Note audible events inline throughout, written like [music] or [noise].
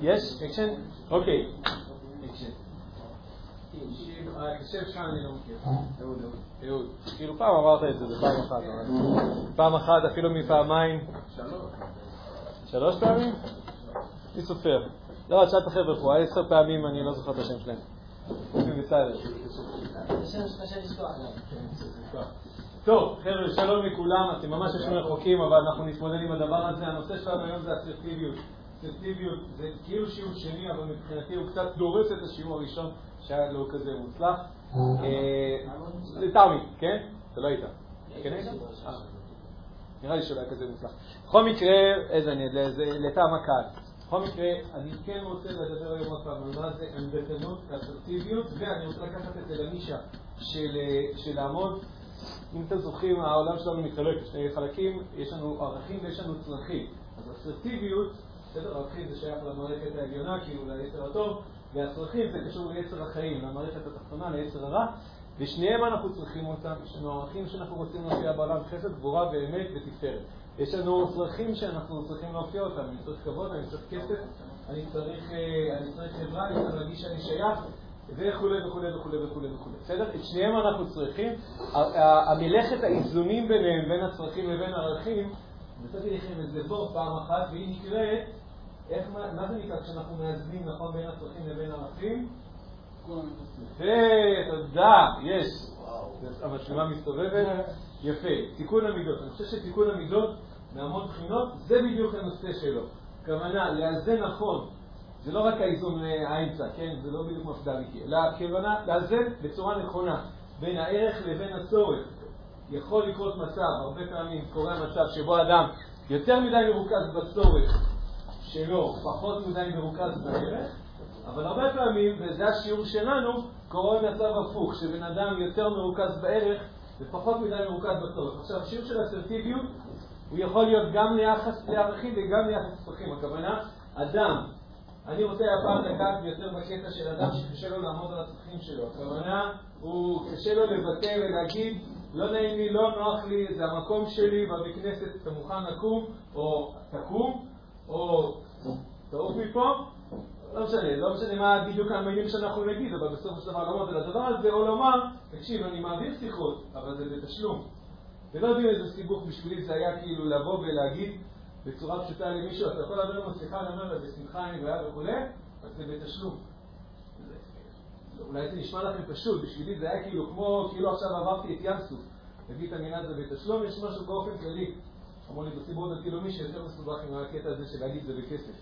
יש? אקשן? אוקיי. ההקשר כאן אני לא מכיר. אהוד. כאילו פעם אמרת את זה, זה פעם אחת. פעם אחת, אפילו מפעמיים. שלוש פעמים? מי סופר? לא, תשאל את החבר'ה פה, עשר פעמים אני לא זוכר את השם שלהם. טוב, חבר'ה, שלום לכולם, אתם ממש יש רחוקים, אבל אנחנו נתמודד עם הדבר הזה. הנושא שלנו היום זה אסרטיביות. אסרטיביות זה כאילו שיעור שני, אבל מבחינתי הוא קצת דורס את השיעור הראשון, שהיה לא כזה מוצלח. זה תמי, כן? אתה לא היית. כן היית? נראה לי שלא היה כזה מוצלח. בכל מקרה, איזה אני, לטעם הקהל. בכל מקרה, אני כן רוצה לדבר היום עוד פעם על מה זה עמדתנות, אסרטיביות, ואני רוצה לקחת את זה לנישה של לעמוד. אם אתם זוכרים, העולם שלנו מתחלק לשני חלקים, יש לנו ערכים ויש לנו צרכים. אז אסרטיביות, בסדר, ערכים זה שייך למערכת העליונה, כאילו ליצר הטוב, והצרכים זה קשור ליצר החיים, למערכת התחתונה, ליצר הרע, ושניהם אנחנו צריכים אותם, יש לנו ערכים שאנחנו רוצים להופיע בעולם, חסד, גבורה ואמת ותפארת. יש לנו צרכים שאנחנו צריכים להופיע אותם, אני צריך כבוד, אני צריך כסף, אני צריך, אני צריך חברה, אני צריך להרגיש שאני שייך, וכולי וכולי וכולי וכולי וכולי. בסדר? את שניהם אנחנו צריכים. המלאכת האיזונים ביניהם, בין הצרכים לבין הערכים, נתתי לכם את זה פה פעם אחת, והיא נקראת, איך, מה זה נקרא כשאנחנו מאזנים נכון בין הצרכים לבין הערכים? תודה, יש. המצלמה מסתובבת, יפה. תיקון המידות. אני חושב שתיקון המידות, מהמון בחינות, זה בדיוק הנושא שלו. כוונה, לאזן נכון. זה לא רק האיזון האמצע, כן? זה לא בדיוק מפד"ליקי, אלא הכוונה לאזן בצורה נכונה בין הערך לבין הצורך. יכול לקרות מצב, הרבה פעמים קורה מצב שבו אדם יותר מדי מרוכז בצורך שלו, פחות מדי מרוכז בערך, אבל הרבה פעמים, וזה השיעור שלנו, קורה מצב הפוך, שבן אדם יותר מרוכז בערך ופחות מדי מרוכז בצורך. עכשיו, השיעור של אסרטיביות הוא יכול להיות גם ליחס לערכים וגם ליחס לצרכים. הכוונה, אדם, אני רוצה הפעם לגעת יותר בקטע של אדם שקשה לו לעמוד על הצרכים שלו. הכוונה, הוא קשה לו לבטא ולהגיד, לא נעים לי, לא נוח לי, זה המקום שלי, בבית כנסת אתה מוכן לקום, או תקום, או תעוף מפה, לא משנה, לא משנה מה בדיוק המילים שאנחנו נגיד, אבל בסופו של דבר לעמוד על הדבר הזה, או לומר, תקשיב, אני מעביר שיחות, אבל זה בתשלום. ולא יודעים איזה סיבוך בשבילי זה היה כאילו לבוא ולהגיד בצורה פשוטה למישהו, אתה יכול לדבר עם השיחה, אני אומר לה, בשמחה אני בעד וכולי, אז זה בתשלום. אולי זה נשמע לכם פשוט, בשבילי זה היה כאילו כמו, כאילו עכשיו עברתי את ים סוף. להגיד את המילה הזה בתשלום, יש משהו באופן כללי. אמרו לי בציבור הדתי-לאומי שיותר מסובך עם הקטע הזה של להגיד זה בכסף.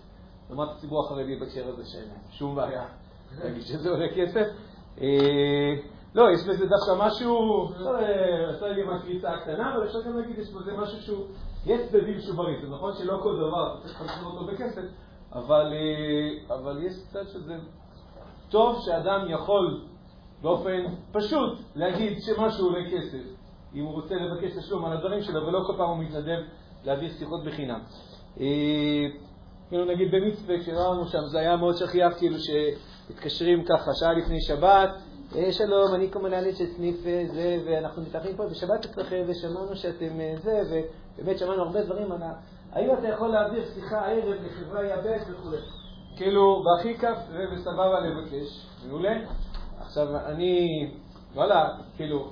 לעומת הציבור החרדי בהקשר הזה שאין שום בעיה להגיד שזה עולה כסף. לא, יש בזה דווקא משהו, עשה לי מקריצה קטנה, אבל אפשר גם להגיד, יש בזה משהו שהוא, יש צדדים שוברים. זה נכון שלא כל דבר צריך לקנות אותו בכסף, אבל יש קצת שזה טוב שאדם יכול באופן פשוט להגיד שמשהו עולה כסף, אם הוא רוצה לבקש תשלום על הדברים שלו, ולא כל פעם הוא מתנדב להעביר שיחות בחינם. כאילו נגיד במצווה, כשראינו שם, זה היה מאוד שכיח, כאילו שמתקשרים ככה שעה לפני שבת, שלום, אני קומונלית של סניף זה, ואנחנו מתארחים פה בשבת אצלכם, ושמענו שאתם זה, ובאמת שמענו הרבה דברים ה... האם אתה יכול להעביר שיחה הערב לחברה יבש וכו'. כאילו, בהכי כיף וסבבה לבקש, מעולה. עכשיו, אני, וואלה, כאילו,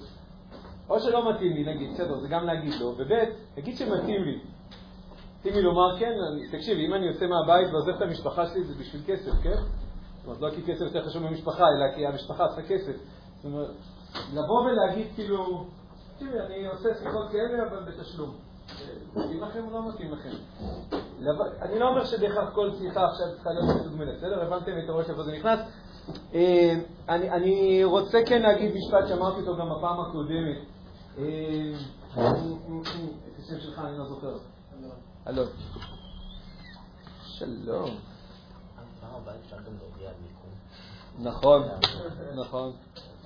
או שלא מתאים לי, נגיד, בסדר, זה גם להגיד לו, וב', נגיד שמתאים לי. מתאים לי לומר, כן, תקשיב, אם אני יוצא מהבית ועוזב את המשפחה שלי, זה בשביל כסף, כן? זאת אומרת, לא כי כסף יותר חשוב ממשפחה, אלא כי המשפחה צריכה כסף. זאת אומרת, לבוא ולהגיד, כאילו, תראי, אני עושה שיחות כאלה, אבל בתשלום. מתאים לכם או לא מתאים לכם? אני לא אומר שבהכרח כל שיחה עכשיו צריכה להיות מסוגמלת, בסדר? הבנתם את הראש איפה זה נכנס? אני רוצה כן להגיד משפט שאמרתי אותו גם בפעם הקודמת. את השם שלך אני לא זוכר. אלון. שלום. נכון, נכון,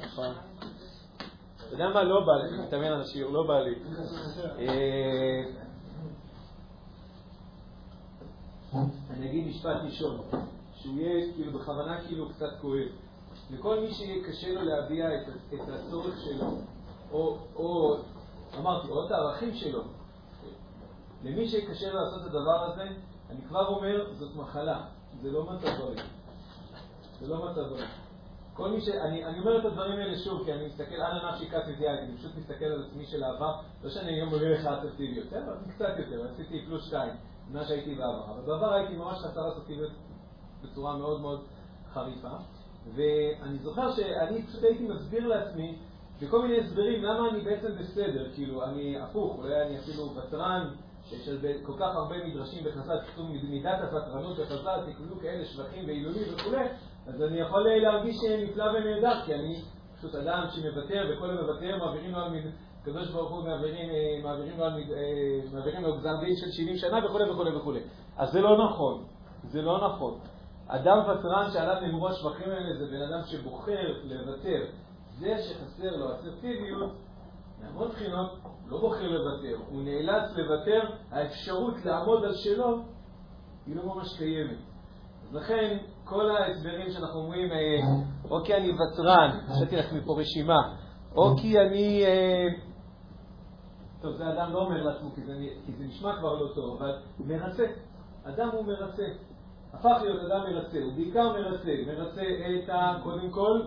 נכון. אתה יודע מה? לא בא לי, מתאמן על השיעור, לא בא לי. אני אגיד משפט ראשון, שהוא יהיה כאילו בכוונה כאילו קצת כואב. לכל מי שקשה לו להביע את הצורך שלו, או אמרתי, או את הערכים שלו. למי שקשה לעשות את הדבר הזה, אני כבר אומר, זאת מחלה, זה לא מצב בריא. זה לא מצב בריא. כל מי ש... אני, אני אומר את הדברים האלה שוב, כי אני מסתכל, אנא נפשי קצת ידיעה, אני פשוט מסתכל על עצמי של העבר, לא שאני היום מביא לך אסרטיביות, בסדר? אני קצת יותר, עשיתי פלוס שתיים, ממה שהייתי בעבר. אבל בעבר הייתי ממש חסר אסרטיביות בצורה מאוד מאוד חריפה, ואני זוכר שאני פשוט הייתי מסביר לעצמי, בכל מיני הסברים, למה אני בעצם בסדר, כאילו, אני הפוך, אולי אני אפילו ותרן, שיש כל כך הרבה מדרשים בחז"ל, כתוב מידת הוותרנות בחז"ל, תקבלו כאלה שבחים ועילולים וכולי, אז אני יכול להרגיש נפלא ונהדר, כי אני פשוט אדם שמוותר, וכל המוותר מעבירים לו על הקדוש ברוך הוא מעבירים, אה, מעבירים אה, מעבירים לו גזר דין של 70 שנה וכולי וכולי וכולי. אז זה לא נכון, זה לא נכון. אדם ותרן שעליו נאמרו השבחים האלה זה בן אדם שבוחר לוותר. זה שחסר לו אסרטיביות, מהמון בחינות, לא בוחר לוותר, הוא נאלץ לוותר, האפשרות לעמוד על שלו היא לא ממש קיימת. אז לכן, כל ההסברים שאנחנו אומרים, אה, או כי אני ותרן, עשיתי לעצמי פה רשימה, או כי אני... אה, טוב, זה אדם לא אומר לעצמו, כי זה, כי זה נשמע כבר לא טוב, אבל מרצה. אדם הוא מרצה. הפך להיות אדם מרצה, הוא בעיקר מרצה. מרצה את ה... קודם כל,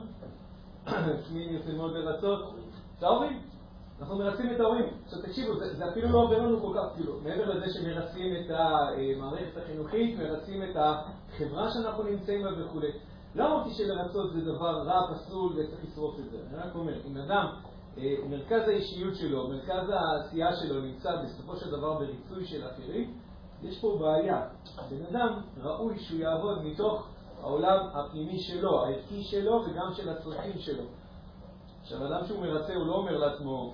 [coughs] מי יוצא מאוד לרצות? את ההורים. אנחנו מרצים את ההורים. עכשיו תקשיבו, זה, זה אפילו לא עובר לנו כל כך, כאילו, מעבר לזה שמרצים את המערכת החינוכית, מרצים את החברה שאנחנו נמצאים בה וכו'. לא אמרתי שלרצות זה דבר רע, פסול וצריך לשרוף את זה. אני רק אומר, אם אדם, אה, מרכז האישיות שלו, מרכז העשייה שלו נמצא בסופו של דבר בריצוי של אחרים, יש פה בעיה. בן אדם ראוי שהוא יעבוד מתוך העולם הפנימי שלו, הערכי שלו וגם של הצרכים שלו. עכשיו, אדם שהוא מרצה, הוא לא אומר לעצמו,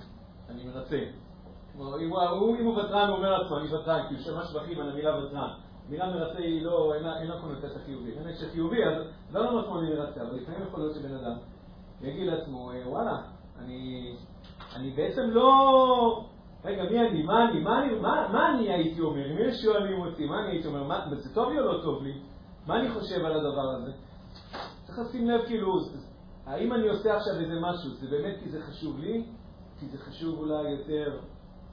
אני מרצה. אם הוא, אם הוא ותרן, הוא אומר לעצמו, אני ותרן, כי הוא שמע שבחים על המילה ותרן. המילה מרצה היא לא, אין לה קונוטציה חיובי. אין הקשר חיובי, אז לא אומר לעצמו אני מרצה, אבל לפעמים יכול להיות שבן אדם יגיד לעצמו, אה, וואלה, אני, אני בעצם לא... רגע, מי אני? מה אני? מה אני, מה, מה אני הייתי אומר? אם יש שואלים אותי, מה אני הייתי אומר? מה, זה טוב לי או לא טוב לי? מה אני חושב על הדבר הזה? צריך לשים לב, כאילו, האם אני עושה עכשיו איזה משהו, זה באמת כי זה חשוב לי? כי זה חשוב אולי יותר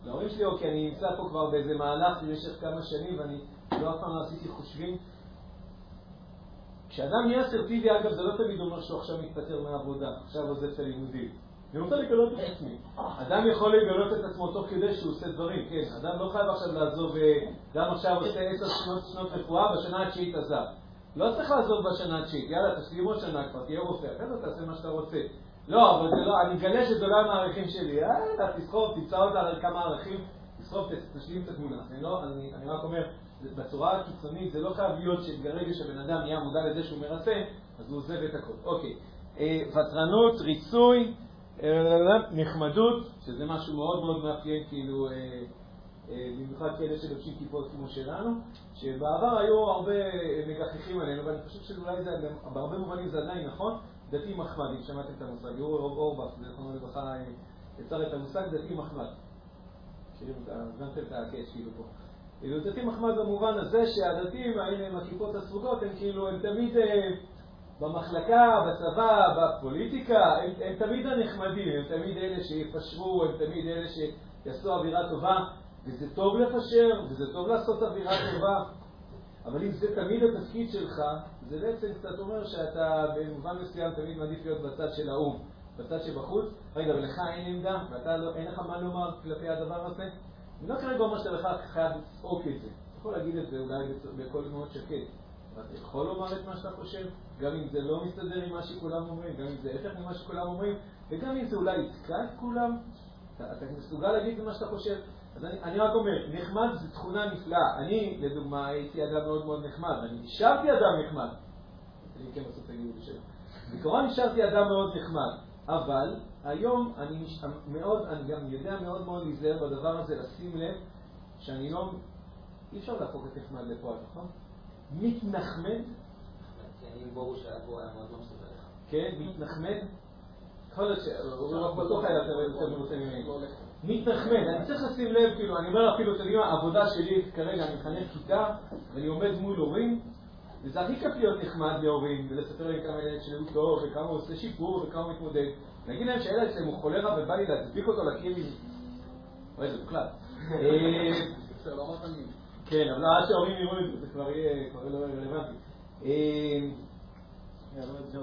להורים שלי, או כי אני נמצא פה כבר באיזה מהלך במשך כמה שנים ואני לא אף פעם לא עשיתי חושבים. כשאדם נהיה אסרטיבי, אגב, זה לא תמיד אומר שהוא עכשיו מתפטר מהעבודה, עכשיו עוזב את הלימודים. אני רוצה לגלות את עצמי. אדם יכול לגלות את עצמו תוך כדי שהוא עושה דברים, כן. אדם לא חייב עכשיו לעזוב, אדם עכשיו עושה עשר שנות, רפואה, בשנה התשיעית עזב. לא צריך לעזוב בשנה התשיעית, יאללה, תסיים עוד שנה כבר, תהיה רופא, אחרי זה תעשה מה שאתה רוצה. לא, אבל זה לא, אני מגלה שזה לא עם הערכים שלי. יאללה, תסחוב, תמצא על כמה ערכים, תסחוב, תשלים את התמונה. אני, לא, אני, אני רק אומר, בצורה הקיצונית זה לא חייב להיות שברגע שבן אדם נהיה מודע לזה שהוא מרצה, אז הוא עוזב את הכל. אוקיי. אה, ותרנות, ריצוי, אה, נחמדות, שזה משהו מאוד מאוד מאפיין, כאילו, אה, במיוחד כאלה שלובשים כיפות כמו שלנו, שבעבר היו הרבה מגחכים עלינו, ואני חושב שאולי זה, בהרבה מובנים זה עדיין נכון, דתי מחמד, אם שמעתם את המושג, יורי אורבך, זכרונו לברכה, יצר את המושג דתי מחמד. הבנתם את הקש כאילו פה. כאילו דתי מחמד במובן הזה שהדתיים, האלה עם הכיפות הסרוגות, הם כאילו, הם תמיד אה, במחלקה, בצבא, בפוליטיקה, הם, הם תמיד הנחמדים, הם תמיד אלה שיפשרו, הם תמיד אלה שיעשו אווירה טובה, וזה טוב לפשר, וזה טוב לעשות אווירה טובה, אבל אם זה תמיד התפקיד שלך, זה בעצם קצת אומר שאתה במובן מסוים תמיד מעדיף להיות בצד של האו"ם, בצד שבחוץ. רגע, ולך אין עמדה, ואתה לא, אין לך מה לומר כלפי הדבר הזה? אני לא כרגע אומר שאתה בכלל חייב לצעוק את זה. אתה יכול להגיד את זה אולי בקול מאוד שקט. ואתה יכול לומר את מה שאתה חושב, גם אם זה לא מסתדר עם מה שכולם אומרים, גם אם זה הפך ממה שכולם אומרים, וגם אם זה אולי יתקע את כולם, אתה, אתה מסוגל להגיד את מה שאתה חושב. אז אני, אני רק אומר, נחמד זו תכונה נפלאה. אני, לדוגמה, הייתי אדם מאוד מאוד נחמד, אני נשארתי אדם נחמד. אני כן עושה את הגיור שלו. בעיקרון נשארתי אדם מאוד נחמד, אבל היום אני נש... מאוד, אני גם יודע מאוד מאוד להיזהר בדבר הזה, לשים לב שאני לא... אי אפשר להפוך את נחמד לפועל, נכון? מתנחמד. כן, מתנחמד. יכול להיות שהוא בטוח היה יותר מרוצה ממני. מתנחמד, אני צריך לשים לב, כאילו, אני אומר אפילו, אתם יודעים מה, העבודה שלי כרגע, אני מחנך כיתה, ואני עומד מול הורים, וזה הכי כיף להיות נחמד להורים, ולספר להם כמה ילד שלי הוא טוב, וכמה הוא עושה שיפור, וכמה הוא מתמודד. להגיד להם שהילד שלהם הוא חולרה ובא לי להדביק אותו לקיר אוי, זה מוקלט. [laughs] אה, לא כן, אבל עד שההורים יראו את זה, זה כבר יהיה לא רלוונטי. אה,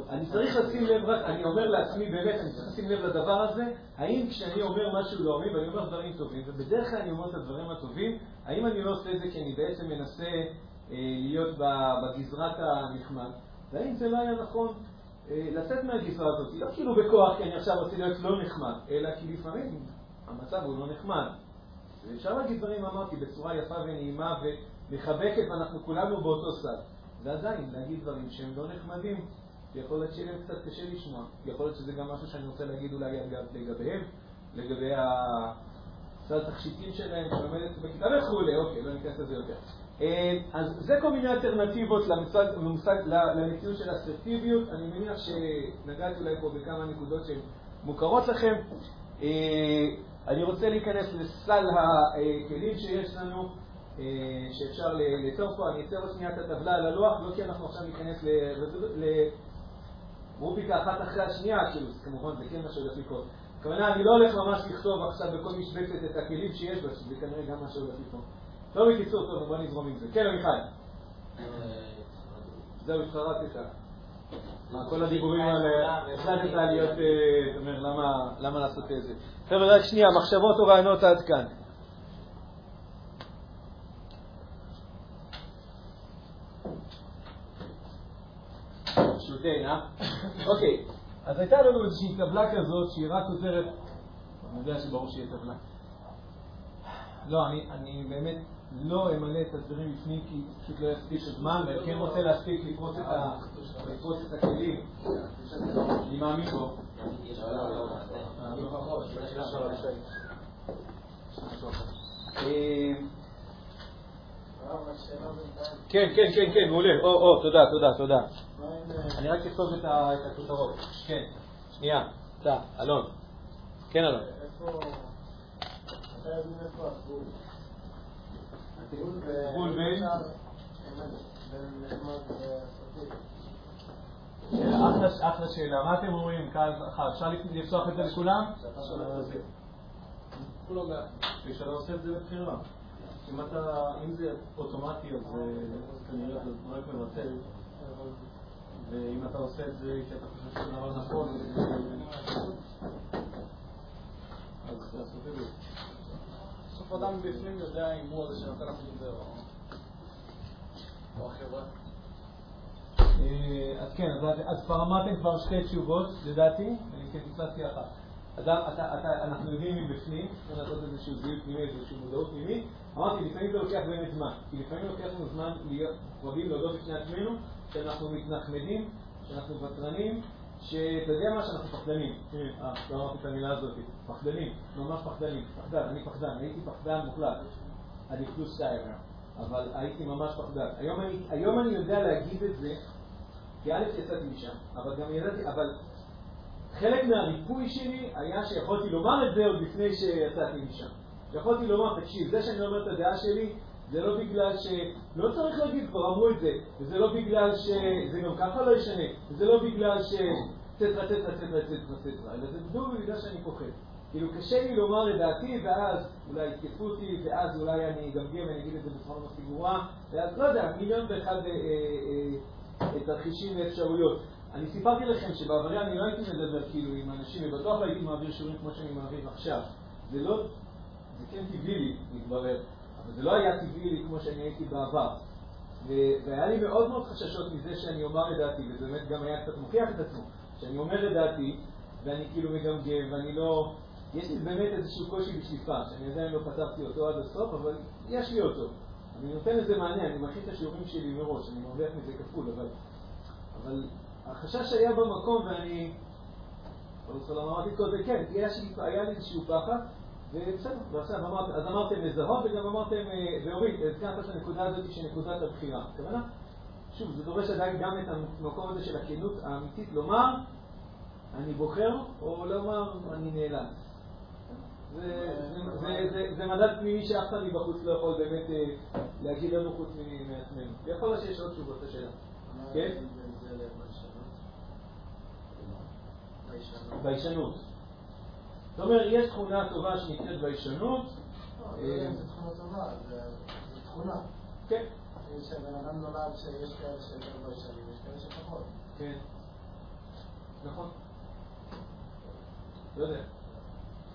אני צריך לשים לב, רק, אני אומר לעצמי באמת, אני צריך לשים לב לדבר הזה, האם כשאני אומר משהו להורים ואני אומר דברים טובים, ובדרך כלל אני אומר את הדברים הטובים, האם אני לא עושה את זה כי אני בעצם מנסה אה, להיות בגזרת הנחמד, והאם זה לא היה נכון? אה, לצאת מהגזרה הזאת, לא כאילו בכוח כי אני עכשיו רוצה להיות לא נחמד, אלא כי לפעמים המצב הוא לא נחמד. ואפשר להגיד דברים, אמרתי, בצורה יפה ונעימה ומחבקת, ואנחנו כולנו באותו סד. ועדיין, להגיד דברים שהם לא נחמדים, יכול להיות שיהיה להם קצת קשה לשמוע. יכול להיות שזה גם משהו שאני רוצה להגיד אולי לגביהם, לגבי התכשיטים שלהם, שעומדת בכיתה וכולי, אוקיי, לא ניכנס לזה יותר. אה, אז זה כל מיני אלטרנטיבות למושג, למושג, למציאות של אסרטיביות. אני מניח שנגעתי אולי פה בכמה נקודות שהן מוכרות לכם. אה, אני רוצה להיכנס לסל הכלים שיש לנו, אה, שאפשר ליצור פה. אני אצייר שנייה את הטבלה על הלוח, לא כי אנחנו עכשיו ניכנס לרוביקה אחת אחרי השנייה, כאילו, כמובן זה כן מה שהולך לקרות. הכוונה, אני לא הולך ממש לכתוב עכשיו בכל משבצת את הכלים שיש בה, שזה כנראה גם מה שהולך לקרות. לא בקיצור, טוב, בוא נזרום עם זה. כן, עמיחי. זהו, התחרטת. כל הדיבורים האלה, החלטת להיות, אה, זאת אומרת, למה לעשות את זה? חבר'ה, רק שנייה, מחשבות או רעיונות עד כאן. שוטן, אה? אוקיי, אז הייתה לנו איזושהי טבלה כזאת שהיא רק עוזרת, אני יודע שברור שיהיה טבלה. לא, אני באמת לא אמלא את הדברים בפנים כי פשוט לא יספיק הזמן, ואני כן רוצה להספיק לפרוץ את הכלים. אני מאמין בו. כן, כן, כן, כן, מעולה. או, או, תודה, תודה, תודה. אני רק אכתוב את הכותרות. כן, שנייה, אתה, אלון. כן, אלון. בין? אחלה שאלה. מה אתם אומרים? אפשר לפתוח את זה לכולם? כשאתה עושה את זה לבחירה. אם זה אוטומטי אז כנראה זה רק מבטל. ואם אתה עושה את זה כי אתה חושב שזה דבר נכון, אז לעשות את זה. בסוף אדם מבפנים יודע אם הוא הזה שנותן לך את זה או החברה. אה, אז כן, אז כבר אמרתם כבר שתי תשובות, לדעתי, אני כן פספסתי אחת. אנחנו יודעים מבפנים, צריך לעשות איזשהו זיהוי פנימי, איזושהי מודעות פנימית. אמרתי, לפעמים זה לוקח באמת זמן, כי לפעמים לוקח לנו זמן להיות רבים להודות בפני עצמנו, שאנחנו מתנחמדים, שאנחנו ותרנים, שאתה יודע מה, שאנחנו פחדנים. אה, לא אמרתי את המילה הזאת. פחדנים, ממש פחדנים. פחדן, אני פחדן, הייתי פחדן מוחלט. אני פלוס שתיים אבל הייתי ממש פחדן. היום אני, היום אני יודע להגיד את זה, כי א' יצאתי משם, אבל גם ידעתי, אבל חלק מהריפוי שלי היה שיכולתי לומר את זה עוד לפני שיצאתי משם. יכולתי לומר, תקשיב, זה שאני אומר את הדעה שלי, זה לא בגלל ש... לא צריך להגיד, כבר אמרו את זה, וזה לא בגלל שזה גם ככה לא ישנה, וזה לא בגלל ש... צטרה, צטרה, צטרה, צטרה, צטרה, אלא זה בדיוק בגלל שאני פוחד. כאילו קשה לי לומר את דעתי, ואז אולי יתקפו אותי, ואז אולי אני אגמגם ואני אגיד את זה בצורה מספיק גרועה, ואז לא יודע, מיליון ואחד אה, אה, אה, תרחישים ואפשרויות. אני סיפרתי לכם שבעברי אני לא הייתי מדבר כאילו עם אנשים, ובטוח לא הייתי מעביר שיעורים כמו שאני מעביר עכשיו. זה לא, זה כן טבעי לי, מתברר. אבל זה לא היה טבעי לי כמו שאני הייתי בעבר. והיה לי מאוד מאוד חששות מזה שאני אומר את דעתי, וזה באמת גם היה קצת מוכיח את עצמו. שאני אומר את דעתי, ואני כאילו מגמגם, ואני לא... יש לי באמת איזשהו קושי בשליפה, שאני עדיין לא פתרתי אותו עד הסוף, אבל יש לי אותו. אני נותן לזה מענה, אני מכין את השיעורים שלי מראש, אני מרוויח מזה כפול, אבל... אבל החשש היה במקום, ואני... אמרתי קודם, כן, היה לי איזשהו פחד, ובסדר, אז אמרתם לזהות וגם אמרתם, אה, ואורית, הזכרת את הנקודה הזאת של נקודת הבחירה. הכוונה? שוב, זה דורש עדיין גם את המקום הזה של הכנות האמיתית לומר, אני בוחר, או לומר, אני נעלם. זה מדד פנימי שאף אחד מבחוץ לא יכול באמת אה, להגיד לנו חוץ מעצמנו. ויכול להיות שיש עוד תשובות לשאלה. כן? ביישנות. זאת אומרת, יש תכונה טובה שנקראת ביישנות. לא, זה תכונה טובה, זה תכונה. כן. שבן אדם נולד שיש כאלה שיותר ביישנים, יש כאלה שפחות. כן. נכון. לא יודע.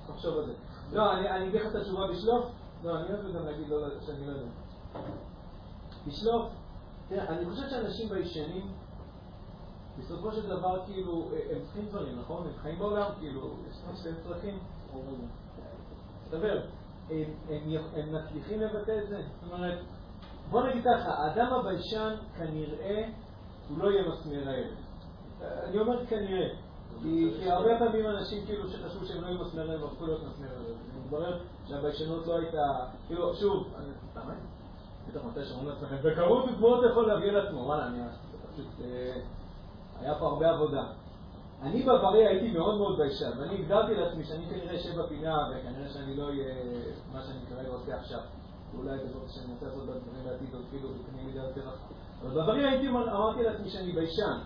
תחשוב על זה. לא, אני אגיד לך את התשובה בשלוף. לא, אני אוהב גם להגיד לא, שאני לא יודע. בשלוף, תראה, אני חושב שאנשים ביישנים, בסופו של דבר, כאילו, הם צריכים דברים, נכון? הם חיים בעולם, כאילו, יש להם צרכים. מסתבר. הם, הם, הם מצליחים לבטא את זה? זאת אומרת, בוא נגיד ככה, האדם הביישן כנראה הוא לא יהיה מסמר הערב. אני אומר כנראה, כי הרבה פעמים אנשים כאילו שחשבו שהם לא יהיו מסמר הערב הפכו להיות מסמר הערב. מתברר שהביישנות לא הייתה, כאילו, שוב, למה? בטח מתי שאומרים לעצמכם, בקרות דוגמאות יכול להביא על עצמו, וואלה, אני פשוט, היה פה הרבה עבודה. אני בעברי הייתי מאוד מאוד ביישן, ואני הגדרתי לעצמי שאני כנראה אשב בפינה, וכנראה שאני לא אהיה מה שאני כרגע עושה עכשיו. ואולי בעזרת השם אני רוצה לעשות דברים בעתיד עוד כאילו בקנה מידה יותר רחב. אבל בעברי הייתי, אמרתי לעצמי שאני ביישן.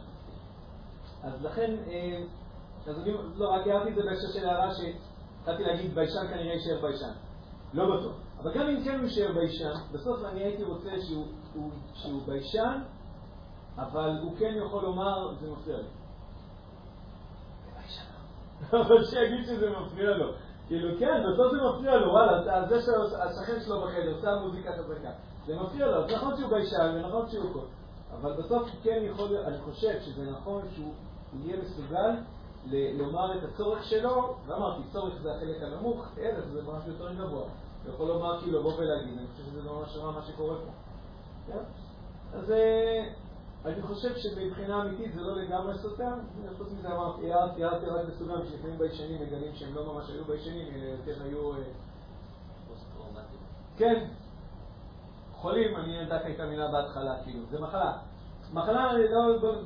אז לכן, אז אני לא, רק הערתי את זה בהקשר של הערה שהתחלתי להגיד ביישן כנראה יישאר ביישן. לא בטוח. אבל גם אם כן הוא יישאר ביישן, בסוף אני הייתי רוצה שהוא, שהוא, שהוא ביישן, אבל הוא כן יכול לומר, זה מפריע לי. [laughs] אבל שיגיד שזה מפריע לו. כאילו, כן, בסוף זה מפריע לו, וואלה, זה שהשכן שלו בחדר עושה מוזיקה חזקה. זה מפריע לו, אז נכון שהוא ביישן ונכון שהוא כל. אבל בסוף הוא כן יכול, אני חושב שזה נכון שהוא יהיה מסוגל לומר את הצורך שלו, ואמרתי, צורך זה החלק הנמוך, ערך זה משהו יותר גבוה. הוא יכול לומר, כאילו, לבוא ולהגיד, אני חושב שזה ממש רע מה שקורה פה. כן? אז אני חושב שמבחינה אמיתית זה לא לגמרי סותר, חוץ מזה אמרתי, הערתי רק לסוגם שלפעמים ביישנים מגלים שהם לא ממש היו ביישנים, אלא יותר היו... כן, חולים, אני ידעתי את המילה בהתחלה, כאילו, זה מחלה. מחלה,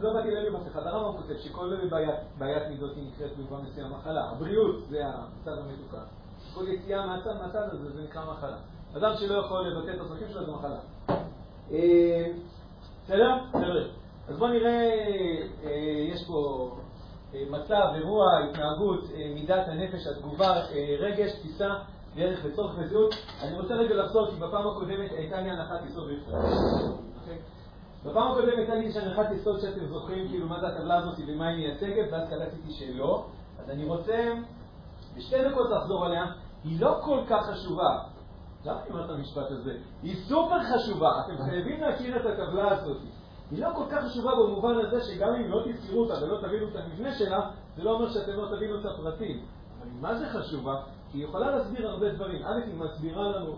לא באתי להגיד אחד, הרמב"ם כותב שכל בעיית מידות היא נקראת במובן מסוים מחלה. הבריאות זה המצב המתוקן. כל יציאה מהצד הזה זה נקרא מחלה. אדם שלא יכול לבטא את הצרכים שלו זה מחלה. בסדר? אז בואו נראה, יש פה מצב, אירוע, התנהגות, מידת הנפש, התגובה, רגש, תפיסה, דרך וצורך וזהות. אני רוצה רגע לחזור, כי בפעם הקודמת הייתה לי הנחת יסוד בפרט. בפעם הקודמת הייתה לי הנחת יסוד שאתם זוכרים כאילו מה זה הטבלה הזאת ומה היא מייצגת, ואז קלטתי שלא. אז אני רוצה בשתי דקות לחזור עליה. היא לא כל כך חשובה. למה אני אומר את המשפט הזה? היא סופר חשובה, אתם חייבים להכיר את הטבלה הזאת. היא לא כל כך חשובה במובן הזה שגם אם לא תזכרו אותה ולא תבינו את המבנה שלה, זה לא אומר שאתם לא תבינו את הפרטים. אבל מה זה חשובה? כי היא יכולה להסביר הרבה דברים. א', היא מסבירה לנו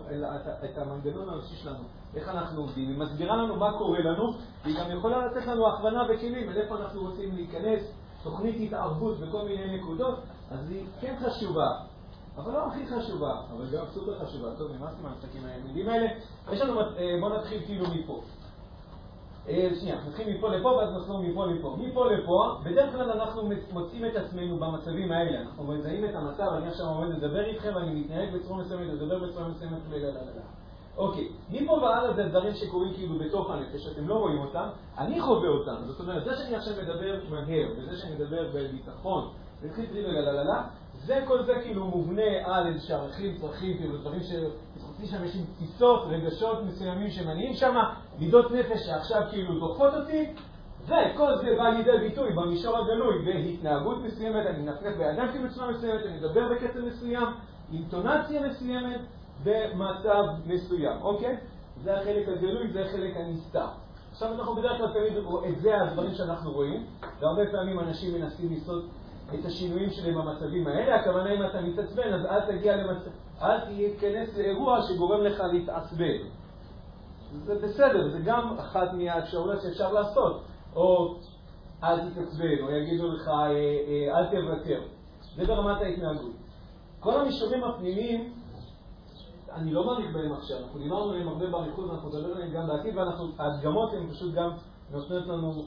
את המנגנון האנושי שלנו, איך אנחנו עובדים, היא מסבירה לנו מה קורה לנו, והיא גם יכולה לתת לנו הכוונה וכלים על איפה אנחנו רוצים להיכנס, תוכנית התערבות בכל מיני נקודות, אז היא כן חשובה. אבל לא הכי חשובה, אבל גם סופר חשובה. טוב, נמאס לי מהמשחקים המילים האלה. יש לנו, בואו נתחיל כאילו מפה. שנייה, נתחיל מפה לפה ואז נחזור מפה לפה. מפה לפה, בדרך כלל אנחנו מוצאים את עצמנו במצבים האלה. אנחנו מזהים את המצב, אני עכשיו עומד לדבר איתכם ואני מתנהג בצורה מסוימת, לדבר בצורה מסוימת, אוקיי, מפה והלאה זה כאילו בתוך הנפש, שאתם לא רואים אני. זאת אומרת, זה שאני מדבר וזה שאני מדבר בביטחון, זה כל זה כאילו מובנה על איזה שערכים, צרכים, כאילו דברים שחוצי שם יש עם תפיסות, רגשות מסוימים שמניעים שם, מידות נפש שעכשיו כאילו דוחפות אותי, וכל זה בא לידי ביטוי במישור הגלוי בהתנהגות מסוימת, אני מנפנף בידיים שלי בצורה מסוימת, אני מדבר בקצב מסוים, אינטונציה מסוימת, במצב מסוים, אוקיי? זה החלק הגלוי, זה החלק הנסתר. עכשיו אנחנו בדרך כלל תמיד, את זה הדברים שאנחנו רואים, והרבה פעמים אנשים מנסים לעשות את השינויים שלהם במצבים האלה. הכוונה אם אתה מתעצבן, אז אל תגיע למצב, אל תיכנס לאירוע שגורם לך להתעצבן. זה בסדר, זה גם אחת מהאפשרויות שאפשר לעשות. או אל תתעצבן, או יגידו לך אה, אה, אל תוותר. זה ברמת ההתנהגות. כל המישורים הפנימיים, אני לא מעריך בהם עכשיו, אנחנו דיברנו עליהם הרבה באריכות ואנחנו נדבר עליהם גם בעתיד, וההדגמות הן פשוט גם נותנות לנו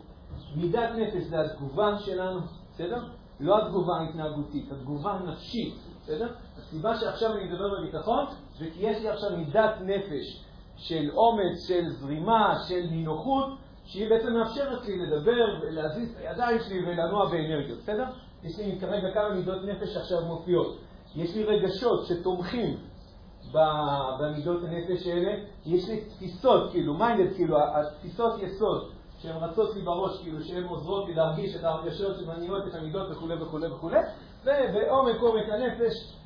מידת נפש, זה התגובה שלנו, בסדר? לא התגובה ההתנהגותית, התגובה הנפשית, בסדר? הסיבה שעכשיו אני מדבר בביטחון זה כי יש לי עכשיו מידת נפש של אומץ, של זרימה, של נינוחות, שהיא בעצם מאפשרת לי לדבר ולהזיז את הידיים שלי ולנוע באנרגיות, בסדר? יש לי כרגע כמה מידות נפש שעכשיו מופיעות. יש לי רגשות שתומכים במידות הנפש האלה, יש לי תפיסות, כאילו, מיינדד, כאילו, התפיסות יסוד שהן רצות לי בראש, כאילו, שהן עוזרות לי להרגיש את הרגשות שמניעות את המידות וכו' וכו' וכו', ובעומק עומק הנפש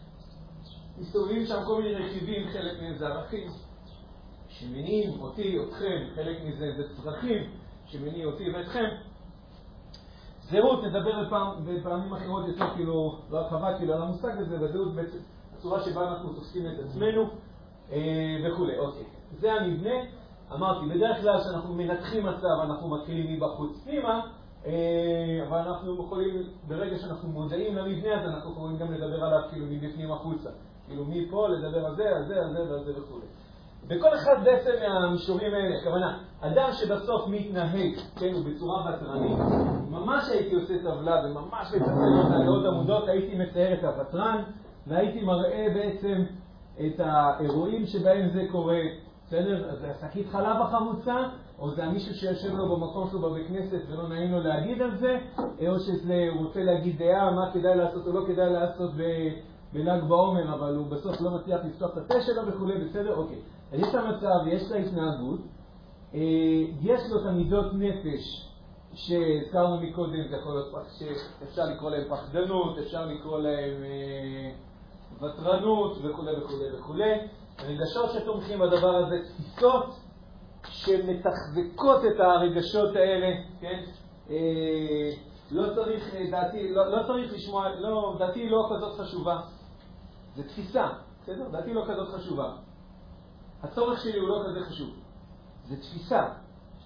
מסתובבים שם כל מיני רכיבים, חלק מהם זה ערכים שמניעים אותי, אתכם, חלק מזה זה צרכים שמניעים אותי ואתכם. זהות, נדבר בפעם, בפעמים אחרות יותר כאילו, לא הרחבה כאילו על המושג הזה, וזהות בעצם הצורה שבה אנחנו תופסים את עצמנו אה, וכולי. אוקיי, זה המבנה. אמרתי, בדרך כלל כשאנחנו מנתחים מצב אנחנו מתחילים מבחוץ פנימה, אה, אבל אנחנו יכולים, ברגע שאנחנו מודעים למבנה הזה, אנחנו יכולים גם לדבר עליו כאילו מבפנים החוצה. כאילו מפה לדבר על זה, על זה, על זה ועל זה וכולי. בכל אחד בעצם מהמישורים האלה, הכוונה, אדם שבסוף מתנהג, כן, ובצורה ותרנית, ממש הייתי עושה טבלה וממש מצטט אותה לעוד עמודות, הייתי מצייר את הוותרן, והייתי מראה בעצם את האירועים שבהם זה קורה, בסדר? אז זה השקית חלב החמוצה, או זה המישהו שיושב לו במקום שלו בבית כנסת ולא נעים לו להגיד על זה, או שזה, הוא רוצה להגיד דעה, מה כדאי לעשות או לא כדאי לעשות בל"ג בעומר, אבל הוא בסוף לא מצליח לפתוח את הפה שלו וכולי, בסדר? אוקיי. אז יש את המצב, יש את ההתנהגות, אה, יש לו את המידות נפש שהזכרנו מקודם, זה יכול להיות שאפשר לקרוא להם פחדנות, אפשר לקרוא להם אה, ותרנות וכולי וכולי וכולי. רגשות שתומכים בדבר הזה, תפיסות שמתחזקות את הרגשות האלה, כן? אה, לא צריך, דעתי, לא, לא צריך לשמוע, לא, דעתי לא כזאת חשובה. זה תפיסה, בסדר? דעתי לא כזאת חשובה. הצורך שלי הוא לא כזה חשוב. זה תפיסה,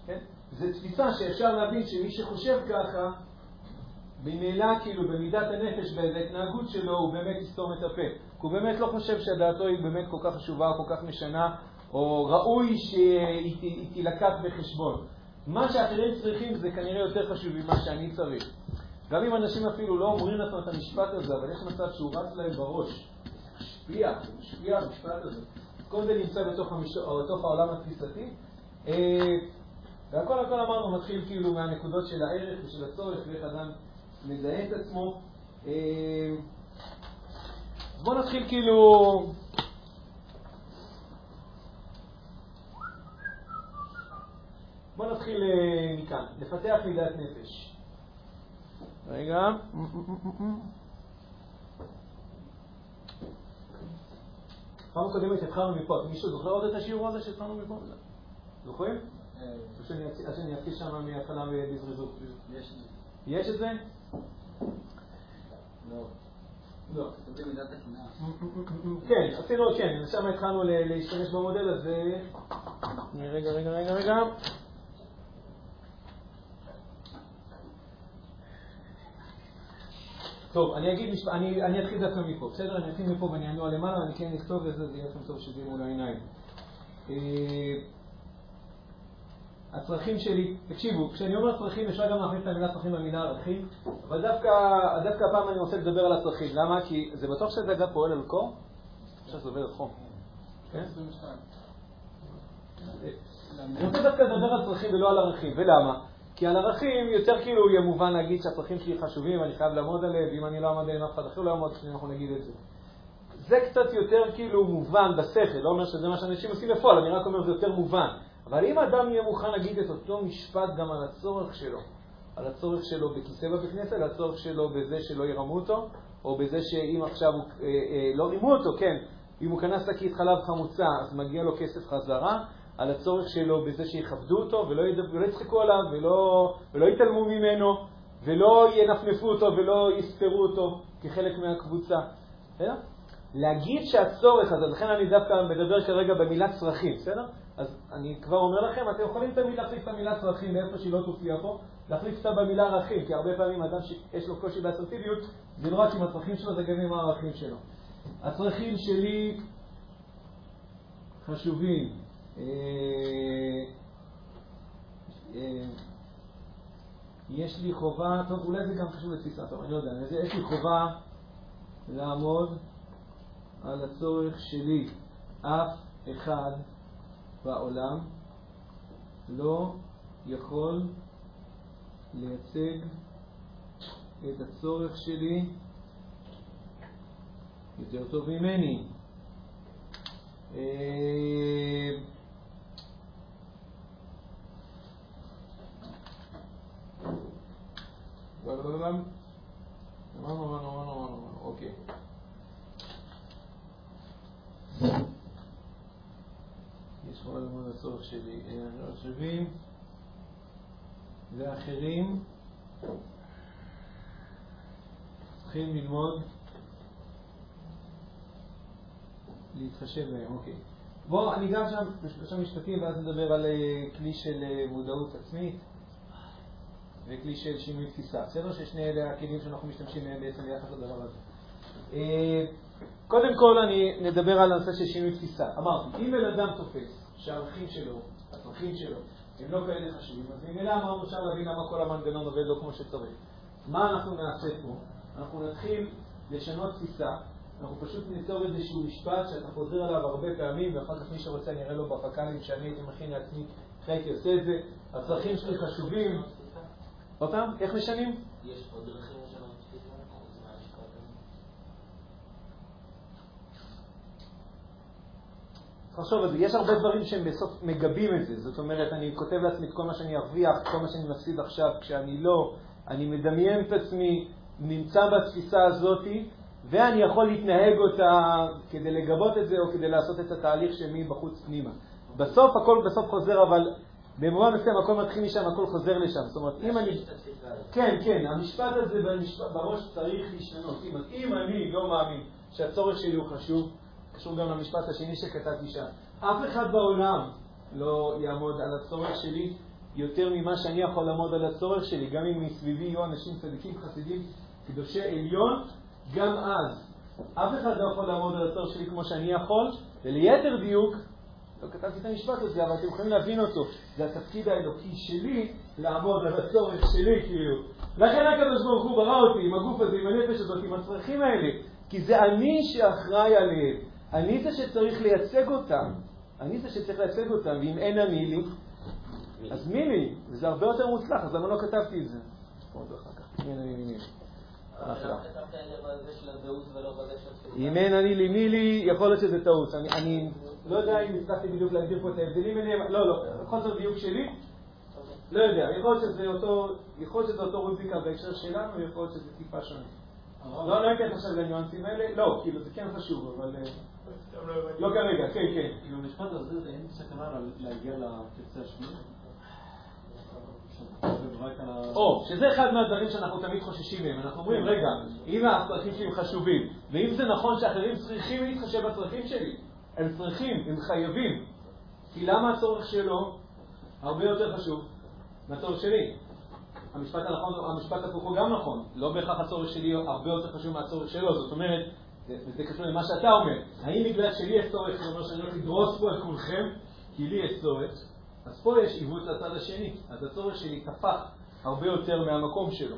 כן? זה תפיסה שאפשר להבין שמי שחושב ככה, ממילא כאילו במידת הנפש ובהתנהגות שלו הוא באמת יסתום את הפה. כי הוא באמת לא חושב שדעתו היא באמת כל כך חשובה או כל כך משנה, או ראוי שהיא תילקח בחשבון. מה שאחרים צריכים זה כנראה יותר חשוב ממה שאני צריך. גם אם אנשים אפילו לא אומרים לעצמם את המשפט הזה, אבל יש מצב שהוא רץ להם בראש. משפיע, משפיע המשפט הזה. כל זה נמצא בתוך, המשור, בתוך העולם התפיסתי. אה, והכל הכל אמרנו מתחיל כאילו מהנקודות של הערך ושל הצורך ואיך אדם מזהה את עצמו. אה, בואו נתחיל כאילו... בואו נתחיל אה, מכאן, לפתח מידת נפש. רגע. פעם קודמת התחלנו מפה. מישהו זוכר עוד את השיעור הזה שהתחלנו מפה? זוכרים? או שאני אתחיל שם מההתחלה בזריזות? יש את זה? לא. לא. כן, עשינו, כן, שם התחלנו להשתמש במודל הזה. רגע, רגע, רגע, רגע. טוב, אני אגיד, אני, אני אתחיל דווקא מפה, בסדר? אני אתחיל מפה ואני אנוע למעלה ואני כן אכתוב את זה, זה יהיה לכם טוב שזה מול העיניים. הצרכים שלי, תקשיבו, כשאני אומר צרכים אפשר גם להכניס את המילה צרכים למילה ערכים, אבל דווקא, דווקא הפעם אני רוצה לדבר על הצרכים. למה? כי זה בטוח שזה אגב פועל על קור? עכשיו זה עובר על חום. כן? אני רוצה דווקא לדבר על צרכים ולא על ערכים, ולמה? כי על ערכים יותר כאילו יהיה מובן להגיד שהצרכים שלי חשובים, אני חייב לעמוד עליהם, ואם אני לא אעמוד עליהם אף אחד אחר לא יעמוד, אנחנו נגיד את זה. זה קצת יותר כאילו מובן בשכל, לא אומר שזה מה שאנשים עושים בפועל, אני רק אומר זה יותר מובן. אבל אם אדם יהיה מוכן להגיד את אותו משפט גם על הצורך שלו, על הצורך שלו בכיסא בבית כנסת, על הצורך שלו בזה שלא ירמו אותו, או בזה שאם עכשיו הוא, אה, אה, לא רימו אותו, כן, אם הוא קנה שקית חלב חמוצה אז מגיע לו כסף חזרה, על הצורך שלו בזה שיכבדו אותו ולא, יצחקו עליו ולא, ולא יתעלמו ממנו ולא ינפנפו אותו ולא יספרו אותו כחלק מהקבוצה. בסדר? להגיד שהצורך הזה, לכן אני דווקא מדבר כרגע במילה צרכים, בסדר? אז אני כבר אומר לכם, אתם יכולים תמיד להחליף את המילה צרכים מאיפה שהיא לא תופיע פה, להחליף אותה במילה ערכים, כי הרבה פעמים אדם שיש לו קושי באסרטיביות, זה לא רק עם הצרכים שלו, זה גם עם הערכים שלו. הצרכים שלי חשובים. אה, אה, יש לי חובה, טוב, אולי זה גם חשוב לתפיסה, טוב, אני לא יודע, יש לי חובה לעמוד על הצורך שלי. אף אחד בעולם לא יכול לייצג את הצורך שלי יותר טוב ממני. אה, אמרנו, אמרנו, אמרנו, אמרנו, אוקיי. יש כל הזמן הצורך שלי. שווים ואחרים צריכים ללמוד להתחשב בהם, אוקיי. בואו, אני גם שם בשלושה משפטים ואז נדבר על אה, כלי של אה, מודעות עצמית וכלי של שינוי תפיסה. בסדר ששני אלה הכלים שאנחנו משתמשים בהם בעצם ביחס לדבר הזה. אה, קודם כל אני נדבר על הנושא של שינוי תפיסה. אמרתי, אם בן אדם תופס שהערכים שלו, הצרכים שלו, הם לא כאלה חשובים, אז ממילא אמרנו אפשר להבין למה כל המנגנון עובד לא כמו שצריך. מה אנחנו נעשה פה? אנחנו נתחיל לשנות תפיסה, אנחנו פשוט ניצור איזשהו משפט שאתה חוזר עליו הרבה פעמים, ואחר כך מי שרוצה אני אראה לו בפק"לים שאני הייתי מכין לעצמי, הייתי עושה את זה. הצרכים שלי חשובים. עוד פעם, איך משנים? יש עוד דרכים לשנות תפיסה חוץ מהמשפט הזה? תחשוב על זה, יש הרבה דברים שהם בסוף מגבים את זה. זאת אומרת, אני כותב לעצמי את כל מה שאני ארוויח, כל מה שאני מפסיד עכשיו, כשאני לא, אני מדמיין את עצמי, נמצא בתפיסה הזאתי, ואני יכול להתנהג אותה כדי לגבות את זה או כדי לעשות את התהליך שמבחוץ פנימה. בסוף הכל בסוף חוזר, אבל במובן מסוים הכל מתחיל משם, הכל חוזר לשם. זאת אומרת, אם אני... כן, כן, המשפט הזה בראש צריך להשתנות. אם, אם אני לא מאמין שהצורך שלי הוא חשוב, קשור גם למשפט השני שכתבתי שם, אף אחד בעולם לא יעמוד על הצורך שלי יותר ממה שאני יכול לעמוד על הצורך שלי, גם אם מסביבי יהיו אנשים צדיקים, חסידים, קדושי עליון, גם אז אף אחד לא יכול לעמוד על הצורך שלי כמו שאני יכול, וליתר דיוק, לא כתבתי את המשפט הזה, אבל אתם יכולים להבין אותו, זה התפקיד האלוקי שלי לעמוד על הצורך שלי, כאילו. לכן הקדוש ברוך הוא ברא אותי עם הגוף הזה, עם הנפש הזאת, עם הצרכים האלה, כי זה אני שאחראי עליהם. אני זה שצריך לייצג אותם. אני זה שצריך לייצג אותם, ואם אין אני לי, אז מי לי? וזה הרבה יותר מוצלח, אז למה לא כתבתי את זה? אם אין אני לי מי לי, יכול להיות שזה טעות. אני לא יודע אם הצלחתי בדיוק להגדיר פה את ההבדלים ביניהם, לא, לא, חוסר דיוק שלי, לא יודע, יכול להיות שזה אותו, רוביקה בהקשר שלנו, יכול להיות שזה טיפה שונה. לא, לא אכנס עכשיו לניואנסים האלה, לא, כאילו זה כן חשוב, אבל לא כרגע, כן, כן. כאילו, במשפט הזה אין סכנה להגיע לקצה השני? או, שזה אחד מהדברים שאנחנו תמיד חוששים מהם. אנחנו אומרים, רגע, אם הצרכים שלי חשובים, ואם זה נכון שאחרים צריכים להתחשב בצרכים שלי, הם צריכים, הם חייבים, כי למה הצורך שלו הרבה יותר חשוב מהצורך שלי? המשפט הנכון, המשפט הפוך הוא גם נכון. לא בהכרח הצורך שלי הרבה יותר חשוב מהצורך שלו. זאת אומרת, וזה קשור למה שאתה אומר, האם בגלל שלי יש צורך, זה אומר שאני הולך לדרוס פה את כולכם, כי לי יש צורך, אז פה יש עיוות לצד השני. אז הצורך שלי תפח הרבה יותר מהמקום שלו.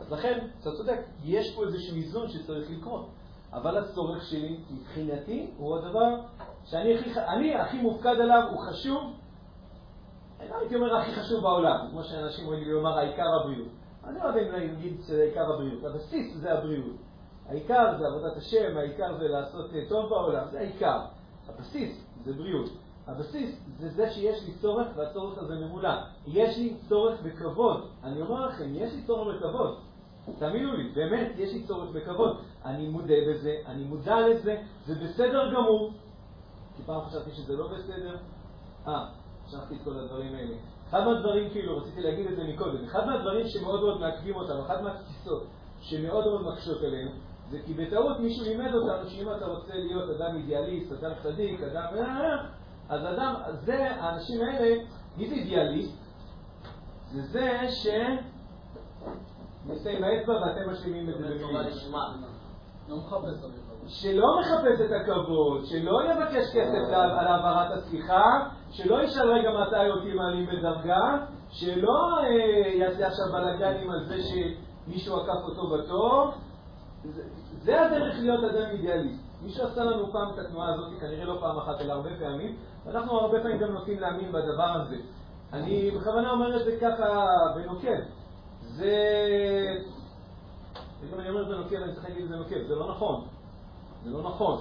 אז לכן, אתה צודק, יש פה איזשהו איזון שצריך לקרות. אבל הצורך שלי, מבחינתי, הוא הדבר שאני הכי, אני הכי מופקד עליו, הוא חשוב, אני לא הייתי אומר הכי חשוב בעולם, כמו שאנשים אומרים לי לומר העיקר הבריאות. אני לא יודע אם להגיד שזה עיקר הבריאות, הבסיס זה הבריאות. העיקר זה עבודת השם, העיקר זה לעשות טוב בעולם, זה העיקר. הבסיס זה בריאות. הבסיס זה זה שיש לי צורך והצורך הזה ממולא. יש לי צורך בכבוד. אני אומר לכם, יש לי צורך בכבוד. תאמינו לי, באמת, יש לי צורך בכבוד. אני מודה בזה, אני מודע לזה, זה בסדר גמור. כי פעם חשבתי שזה לא בסדר. אה, שכחתי את כל הדברים האלה. אחד מהדברים, כאילו, רציתי להגיד את זה מקודם, אחד מהדברים שמאוד מאוד מעכבים אותנו, אחת מהתפיסות שמאוד מאוד מקשות עלינו, זה כי בטעות מישהו לימד אותנו שאם אתה רוצה להיות אדם אידיאליסט, אדם צדיק, אדם... אז אדם, זה, האנשים האלה, מי זה אידיאליסט? זה זה ש... נעשה עם האצבע ואתם משלימים את זה במילים. לא את שלא מחפש את הכבוד, שלא יבקש כסף על העברת השיחה, שלא ישאל רגע מתי אותי מעלים בדרגה, שלא אה, יעשה עכשיו בלאגנים על זה שמישהו עקף אותו בתור. זה, הדרך להיות אדם אידיאליסט. מישהו עשה לנו פעם את התנועה הזאת, כנראה לא פעם אחת, אלא הרבה פעמים, ואנחנו הרבה פעמים גם נוטים להאמין בדבר הזה. אני בכוונה אומר את זה ככה בנוקב. זה... אם אני אומר את זה נוקב, אני צריך להגיד את זה נוקב, זה לא נכון. זה לא נכון.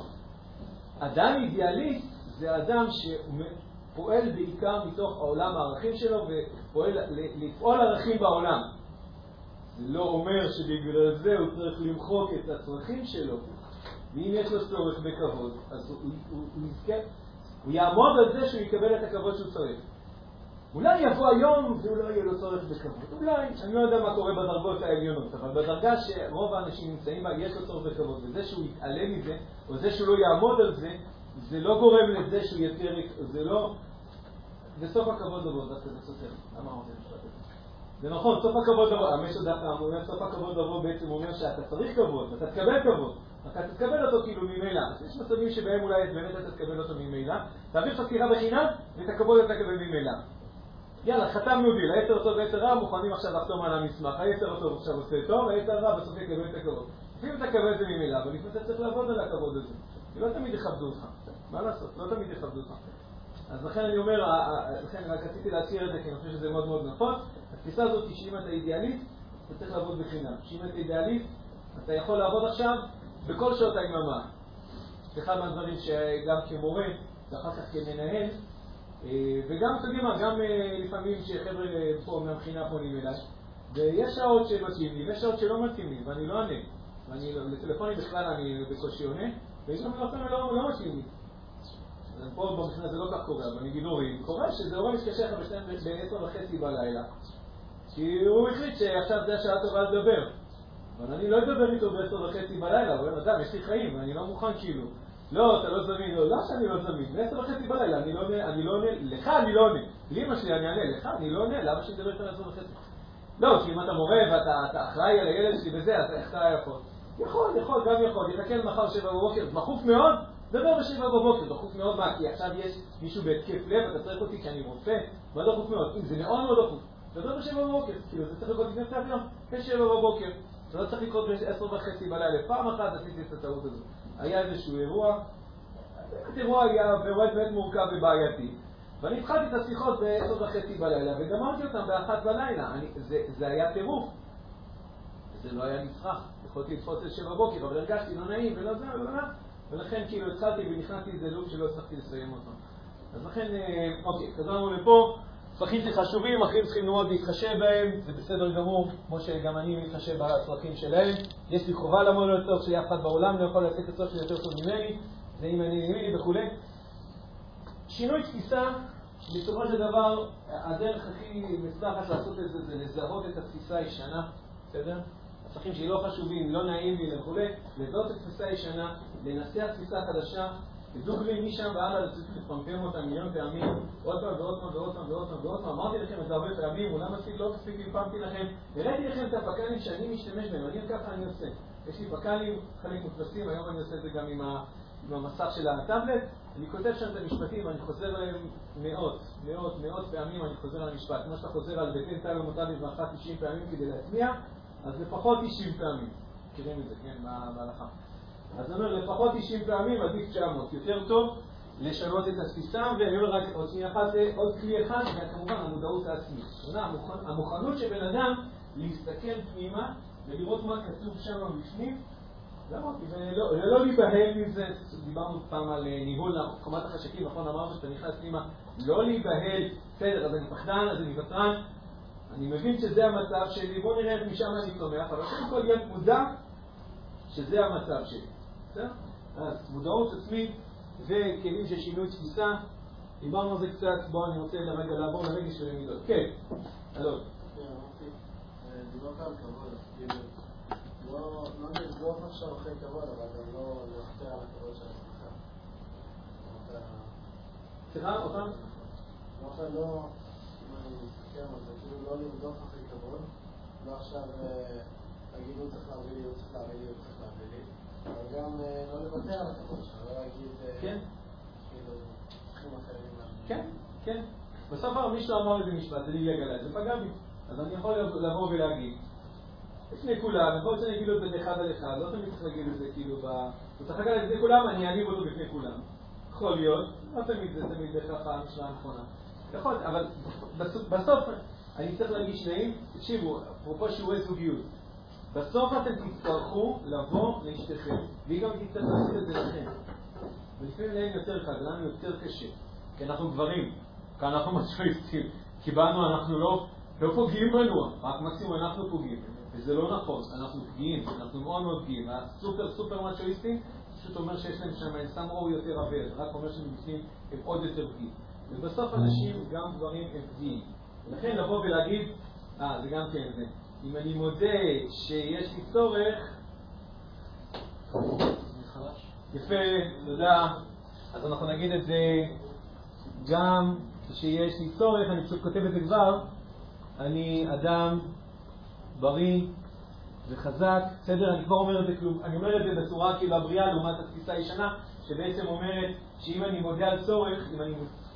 אדם אידיאליסט זה אדם שפועל בעיקר מתוך העולם הערכים שלו ופועל לפעול ערכים בעולם. לא אומר שבגלל זה הוא צריך למחוק את הצרכים שלו. ואם יש לו צורך בכבוד, אז הוא, הוא, הוא, יזכה, הוא יעמוד על זה שהוא יקבל את הכבוד שהוא צריך. אולי יבוא היום לא יהיה לו צורך בכבוד. אולי, אני לא יודע מה קורה בדרגות העליונות, אבל בדרגה שרוב האנשים נמצאים בה, יש לו צורך בכבוד. וזה שהוא יתעלם מזה, או זה שהוא לא יעמוד על זה, זה לא גורם לזה שהוא יותר... זה לא... בסוף הכבוד לבוא, דווקא זה סותר. למה משפט הזה? זה נכון, סוף הכבוד לבוא, אומר, סוף הכבוד לבוא בעצם אומר שאתה צריך כבוד, אתה תקבל כבוד. אתה תקבל אותו כאילו ממילא. יש מצבים שבהם אולי באמת אתה תקבל אותו ממילא, תעביר את הסקירה בחינם, ואת הכבוד אתה תקבל ממילא. יאללה, חתמנו דיל, היתר טוב ויתר רע, מוכנים עכשיו לחתום על המסמך. היתר טוב עכשיו עושה טוב, היתר רע בסוף יקבל את הכבוד. לפעמים תקבל את זה ממילא, אבל לפעמים אתה צריך לעבוד על הכבוד הזה. כי לא תמיד יכבדו אותך. מה לעשות? לא תמיד יכבדו אותך. אז לכן אני אומר, לכן רק רציתי להזכיר את זה, כי אני חושב שזה מאוד מאוד נפוץ. התפיסה הזאת היא שאם אתה אידיאליסט, אתה צריך לעבוד בחינם. שאם אתה אידיאליסט, אתה יכול לעבוד עכשיו בכל שעות היממה. זה אחד מהדברים שגם כמורה ואחר כך כמנהל, אה, וגם, אתה יודע מה, גם אה, לפעמים שחבר'ה פה מהמכינה פונים אליי, ויש שעות שמתאים לי ויש שעות שלא מתאים לי, ואני לא אענה. ואני, לא, לטלפונים בכלל אני בקושי עונה, ויש גם לפעמים לא, לא לי. פה במכינה זה לא כך קורה, אבל מגילורים, קורה שזה הורה מתקשר לך ב-10 וחצי בלילה, כי הוא החליט שעכשיו זה השעה טובה לדבר. אבל אני לא אדבר איתו בעשר וחצי בלילה, הוא אומר, אדם, יש לי חיים, אני לא מוכן כאילו. לא, אתה לא זמין, לא, לא שאני לא זמין, בעשר וחצי בלילה, אני לא עונה, אני לא עונה, לך אני לא עונה. לאמא שלי אני אענה, לך אני לא עונה, למה שאני אדבר איתו בעשר וחצי? לא, כי אם אתה מורה ואתה אחראי על הילד שלי וזה, אז איך אתה יכול? יכול, יכול, גם יכול, יחכה למחר שבע בבוקר, דחוף מאוד, דבר בשבע בבוקר, דחוף מאוד מה? כי עכשיו יש מישהו בהתקף לב, אתה צריך אותי כי אני רופא, מה דחוף מאוד? אם זה מאוד מאוד דחוף, דבר בשבע בבוקר, כאילו זה צריך לקרות לפני קצת יום, בשבע בבוקר. זה לא צריך לקרות בעשר וחצי בלילה. פעם אחת עשיתי את הטעות הזאת. היה איזשהו אירוע, באמת אירוע היה באמת באמת מורכב ובעייתי. ואני התחלתי את השיחות בעשר וחצי בלילה, וגמרתי אותן באחת בלילה. אני, זה, זה היה טירוף. זה לא היה נצרך. יכולתי לתפוס את שבע בבוקר, אבל הרגשתי לא נעים ולא זה ולא זה, ולכן כאילו התחלתי ונכנסתי איזה לוב שלא הצלחתי לסיים אותו. אז לכן, אה, אוקיי, חזרנו לפה. צרכים שחשובים, אחרים צריכים מאוד להתחשב בהם, זה בסדר גמור, כמו שגם אני מתחשב בצרכים שלהם. יש לי חובה לעמוד על הצורך שלי, אף אחד בעולם לא יכול לתת את הצורך שלי יותר טוב ממני, ואם אני ממני וכולי. שינוי תפיסה, בסופו של דבר, הדרך הכי מצלחת לעשות את זה זה לזהות את התפיסה הישנה, בסדר? הצרכים שלי לא חשובים, לא נעים לי וכולי, לזהות את התפיסה הישנה, לנסח תפיסה חדשה, דוגרי משם והלאה צריך לפמפם אותם מיליון פעמים, עוד פעם ועוד פעם ועוד פעם ועוד פעם ועוד פעם. אמרתי לכם את זה הרבה פעמים, אולי מספיק לא מספיק פמפמתי לכם. הראיתי לכם את הפק"לים שאני משתמש בהם, אני ככה אני עושה. יש לי פק"לים, חלק מודפסים, היום אני עושה את זה גם עם, ה, עם המסך של הטאבלט. אני כותב שם את המשפטים, אני חוזר עליהם מאות, מאות, מאות פעמים אני חוזר על המשפט. כמו שאתה חוזר על ביתן תל ומותה בברכה 90 פעמים כדי להצמיע, אז לפחות 90 פעמים. מכירים את זה, כן, בהלכה. אז אני אומר, לפחות 90 פעמים עדיף 900. יותר טוב לשנות את התפיסה, ואני אומר רק עוד שנייה אחת, עוד כלי אחד, וכמובן המודעות העצמית. המוכנות של בן אדם להסתכל פנימה ולראות מה כתוב שם בפנים, ולא להיבהל מזה, דיברנו פעם על אה, ניהול קומת החשקים, נכון? אמרנו שאתה נכנס פנימה, לא להיבהל, בסדר, אז אני פחדן, אז אני ותרן, אני מבין שזה המצב שלי, בואו נראה איך משם אני צומח, אבל קודם כל להיות מודע שזה המצב שלי. בסדר? אז מודעות עצמית וכלים של שינוי תפיסה, דיברנו על זה קצת, בואו אני רוצה לרגע לעבור לרגע של המידות. כן, אלון. דיברת על כבוד, כאילו, לא נרדוף עכשיו אחרי כבוד, אבל גם לא לוותר על הכבוד של עצמך. סליחה, עוד פעם? אמרת לא, אם אני מסתכל על זה, כאילו לא לרדוף אחרי כבוד, לא עכשיו להגיד הוא צריך להביא לי, הוא צריך להביא לי, הוא צריך להביא לי. גם לא להגיד, כן. כן, כן. בסוף מישהו אמר איזה משפט, זה לי גלגל, זה פגע בי. אז אני יכול לבוא ולהגיד, לפני כולם, יכול להיות שאני אגיד לו את זה אחד על אחד, לא תמיד צריך להגיד את זה כאילו ב... הוא צריך להגיד לפני כולם, אני אעליב אותו בפני כולם. יכול להיות, לא תמיד זה תמיד בהכרח המשנה הנכונה. יכול אבל בסוף אני צריך להגיד שניים, תקשיבו, אפרופו שיעורי זוגיות. בסוף אתם תצטרכו לבוא לאשתכם, והיא גם תצטרך לעשות את זה לכם. ולפעמים להם יותר קל, לנו יותר קשה, כי אנחנו גברים, כי אנחנו מצ'ואיסטים, כי בנו אנחנו לא, לא פוגעים בנו, רק מקסימום אנחנו פוגעים, וזה לא נכון, אנחנו פגיעים, אנחנו מאוד מאוד פגיעים. הסופר סופר מצ'ואיסטים פשוט אומר שיש להם שם סם אור יותר זה רק אומר שמבפנים הם עוד יותר פגיעים. ובסוף אנשים, גם גברים, הם פגיעים. לכן לבוא ולהגיד, אה, זה גם כן זה. אם אני מודה שיש לי צורך, יפה, תודה. אז אנחנו נגיד את זה גם כשיש לי צורך, אני פשוט כותב את זה כבר, אני אדם בריא וחזק, בסדר? אני כבר אומר את זה אני אומר את זה בצורה כאילו הבריאה לעומת התפיסה הישנה, שבעצם אומרת שאם אני מודה על צורך, אם אני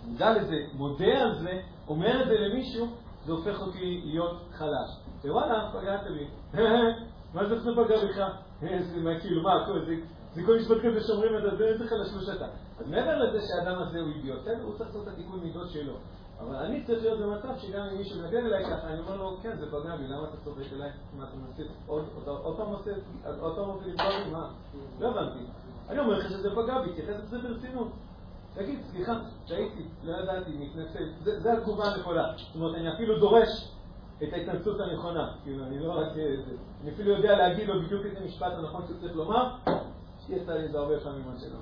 מודע לזה, מודה על זה, אומר את זה למישהו, זה הופך אותי להיות חלש. ווואלה, פגעת בי. מה זה לא פגע בך? מה, כאילו, מה, זה כל משפט כזה שאומרים את זה, איזה חלשלוש אתה. אז מעבר לזה שהאדם הזה הוא אידיוט, הוא צריך לעשות את התיקון מידות שלו. אבל אני צריך להיות במצב שגם אם מישהו מדבר אליי ככה, אני אומר לו, כן, זה פגע בי, למה אתה צוחק אליי? מה אתה מנסה? עוד פעם עושה, עוד פעם עושה לפגוע בי? מה? לא הבנתי. אני אומר לך שזה פגע בי, תתייחס לזה ברצינות. תגיד, סליחה, שהייתי, לא ידעתי, מתנצל. זה התגובה הנכונה. זאת אומרת, אני אפילו דורש את ההתנצלות הנכונה. כאילו, אני לא רק... אני אפילו יודע להגיד לו בדיוק את המשפט הנכון שהוא צריך לומר. שיצא לי את זה הרבה פעמים מה שלא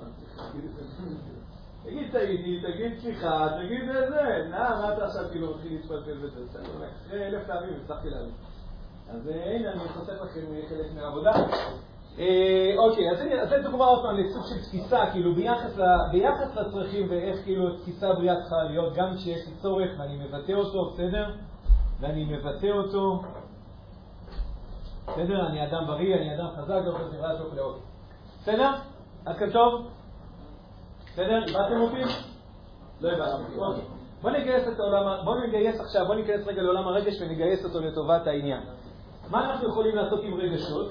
תגיד טעיתי, תגיד סליחה, תגיד זה, נא, מה אתה עכשיו כאילו מתחיל להתפלפל בזה? אחרי אלף פעמים הצלחתי להבין. אז הנה, אני חושף לכם חלק מהעבודה. אוקיי, אז זו דוגמה עוד פעם לסוג של תפיסה, כאילו ביחס לצרכים ואיך כאילו תפיסה בריאה צריכה להיות, גם כשיש לי צורך ואני מבטא אותו, בסדר? ואני מבטא אותו, בסדר? אני אדם בריא, אני אדם חזק, לא חושב נראה טוב לאור. בסדר? עד כאן טוב? בסדר? איבדתם אותי? לא איבדתם אותי. אוקיי. נגייס את העולם, בוא נגייס עכשיו, בוא ניכנס רגע לעולם הרגש ונגייס אותו לטובת העניין. מה אנחנו יכולים לעשות עם רגשות?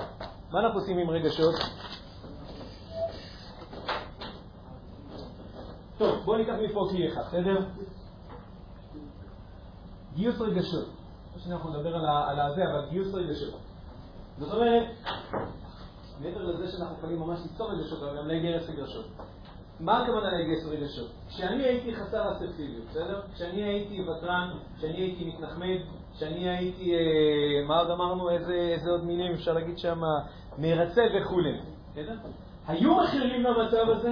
מה אנחנו עושים עם רגשות? טוב, בואו ניקח מפה כלי אחד, בסדר? גיוס רגשות. לא שאנחנו נדבר על הזה, אבל גיוס רגשות. זאת אומרת, מעבר לזה שאנחנו יכולים ממש ליצור רגשות, אבל גם לגייס רגשות. מה הכוונה לגייס רגשות? כשאני הייתי חסר אסרטיביות, בסדר? כשאני הייתי ותרן, כשאני הייתי מתנחמד, כשאני הייתי, אה, מה עוד אמרנו, איזה, איזה עוד מילים אפשר להגיד שם, מרצה וכולי? היו מחירים למצב הזה?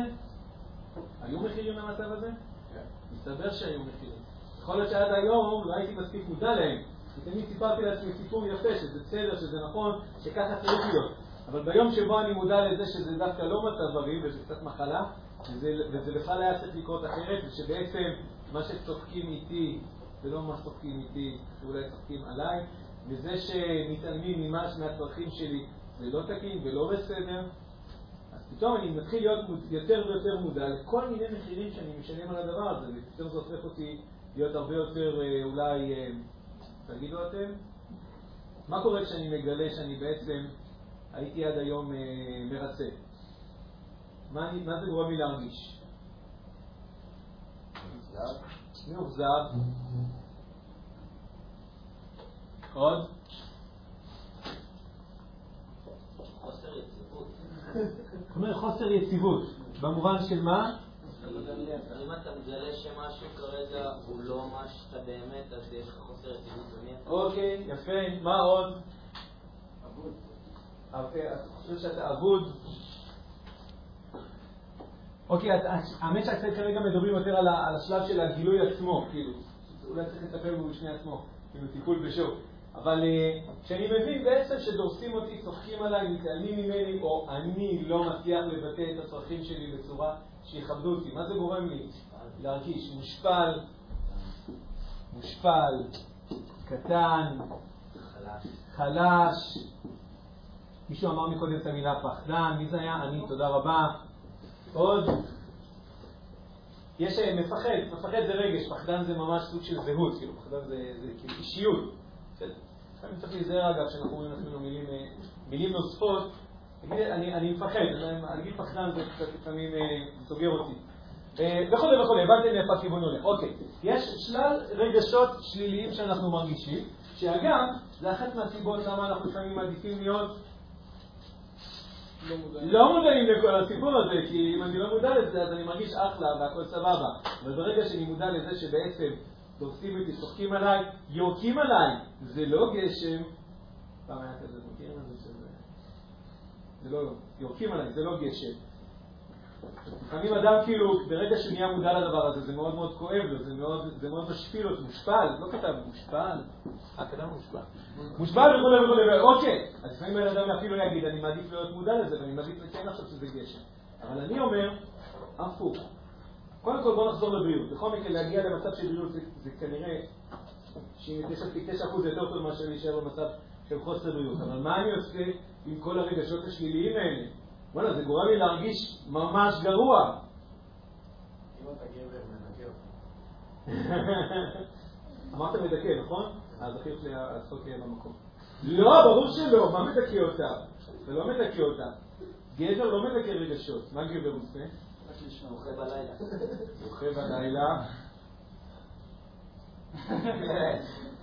היו מחירים למצב הזה? כן. מסתבר שהיו מחירים. יכול להיות שעד היום לא הייתי מספיק מודע להם. תמיד סיפרתי לעצמי סיפור יפה, שזה בסדר, שזה נכון, שככה צריך להיות. אבל ביום שבו אני מודע לזה שזה דווקא לא מצב בריא וזה קצת מחלה, וזה, וזה בכלל היה צריך לקרות אחרת, ושבעצם מה שצוחקים איתי זה לא מה שצוחקים איתי, שאולי צוחקים עליי, וזה שמתעלמים ממש מהצרכים שלי זה לא תקין ולא בסדר, אז פתאום אני מתחיל להיות יותר ויותר מודע לכל מיני מחירים שאני משלם על הדבר הזה, ופתאום זה הופך אותי להיות הרבה יותר אה, אולי, אה, תגידו אתם, מה קורה כשאני מגלה שאני בעצם הייתי עד היום אה, מרצה? מה, אני, מה זה גורם לי להרגיש? מאוכזב. עוד? חוסר יציבות. [laughs] חוסר יציבות. במובן של מה? אם אתה מגלה שמשהו כרגע הוא לא מה שאתה באמת, אז יש לך חוסר במי אתה. אוקיי, יפה. מה עוד? אבוד. אתה חושב שאתה אבוד? אוקיי, האמת שהקצת כרגע מדברים יותר על השלב של הגילוי עצמו, כאילו, אולי צריך לטפל בו בשני עצמו, כאילו טיפול בשוק. אבל כשאני מבין בעצם שדורסים אותי, צוחקים עליי, מתעלמים ממני, או אני לא מצליח לבטא את הצרכים שלי בצורה שיכבדו אותי, מה זה גורם לי? להרגיש מושפל, מושפל, קטן, חלש. מישהו אמר מקודם את המילה פחדן, מי זה היה? אני, תודה רבה. עוד? יש מפחד, מפחד זה רגש, פחדן זה ממש סוג של זהות, כאילו, פחדן זה, זה כאילו אישיות. לפעמים צריך להיזהר אגב, כשאנחנו אומרים לעצמנו מילים, מילים נוספות, אני, אני מפחד, להגיד פחדן זה קצת לפעמים סוגר אותי. וכו' וכו', הבנתם מאיפה הכיוון הולך. אוקיי, יש שלל רגשות שליליים שאנחנו מרגישים, שאגב, זה אחת מהסיבות למה אנחנו לפעמים מעדיפים להיות לא מודעים. לא מודעים לכל הסיפור הזה, כי אם אני לא מודע לזה, אז אני מרגיש אחלה והכל סבבה. אבל ברגע שאני מודע לזה שבעצם דורסים אותי, צוחקים עליי, יורקים עליי, זה לא גשם. פעם היה כזה, אתם מכירים את זה שזה... זה לא, יורקים עליי, זה לא גשם. לפעמים אדם כאילו, ברגע שהוא נהיה מודע לדבר הזה, זה מאוד מאוד כואב לו, זה מאוד, זה מאוד משפיל אותו, מושפל, לא כתב מושפל, אה, כתב מושפל. מושפל וכו' וכו', אוקיי, אז לפעמים בן אדם אפילו יגיד, אני מעדיף להיות מודע לזה, ואני מעדיף לציין עכשיו שזה גשם. אבל אני אומר, הפוך. קודם כל בוא נחזור לבריאות. בכל מקרה, להגיע למצב של בריאות זה, זה כנראה 99.9% יותר טוב מאשר להישאר במצב של חוסר בריאות. אבל מה אני עושה עם כל הרגשות השליליים האלה? וואלה, זה גורם לי להרגיש ממש גרוע. אם אתה גבר, מנקה אותך. [laughs] אמרת מדכא, נכון? אז החיוך שלי הצחוק יהיה במקום. לא, ברור שלא, מה מדכא אותה? זה לא מדכא אותה. גבר לא מדכא רגשות. מה גבר עושה? אוכל בלילה. [laughs] בוכה בלילה. [laughs]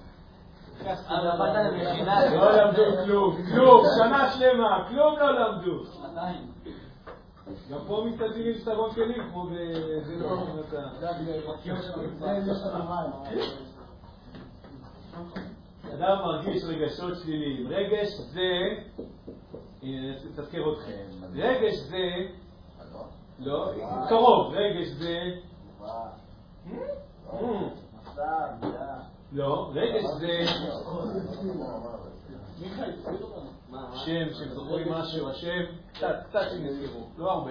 למכינה, לא למדו כלום, כלום, שנה שלמה, כלום לא למדו. גם פה מסתדרים עם סרון כלים, כמו ב... זה לא אתה. אדם מרגיש רגשות שליליים. רגש זה, הנה, אתזכר אתכם. רגש זה, לא, קרוב, רגש זה, לא, רגש זה? שם, שהם זכרו לי משהו, השם, קצת, קצת שהם נזכרו, לא הרבה.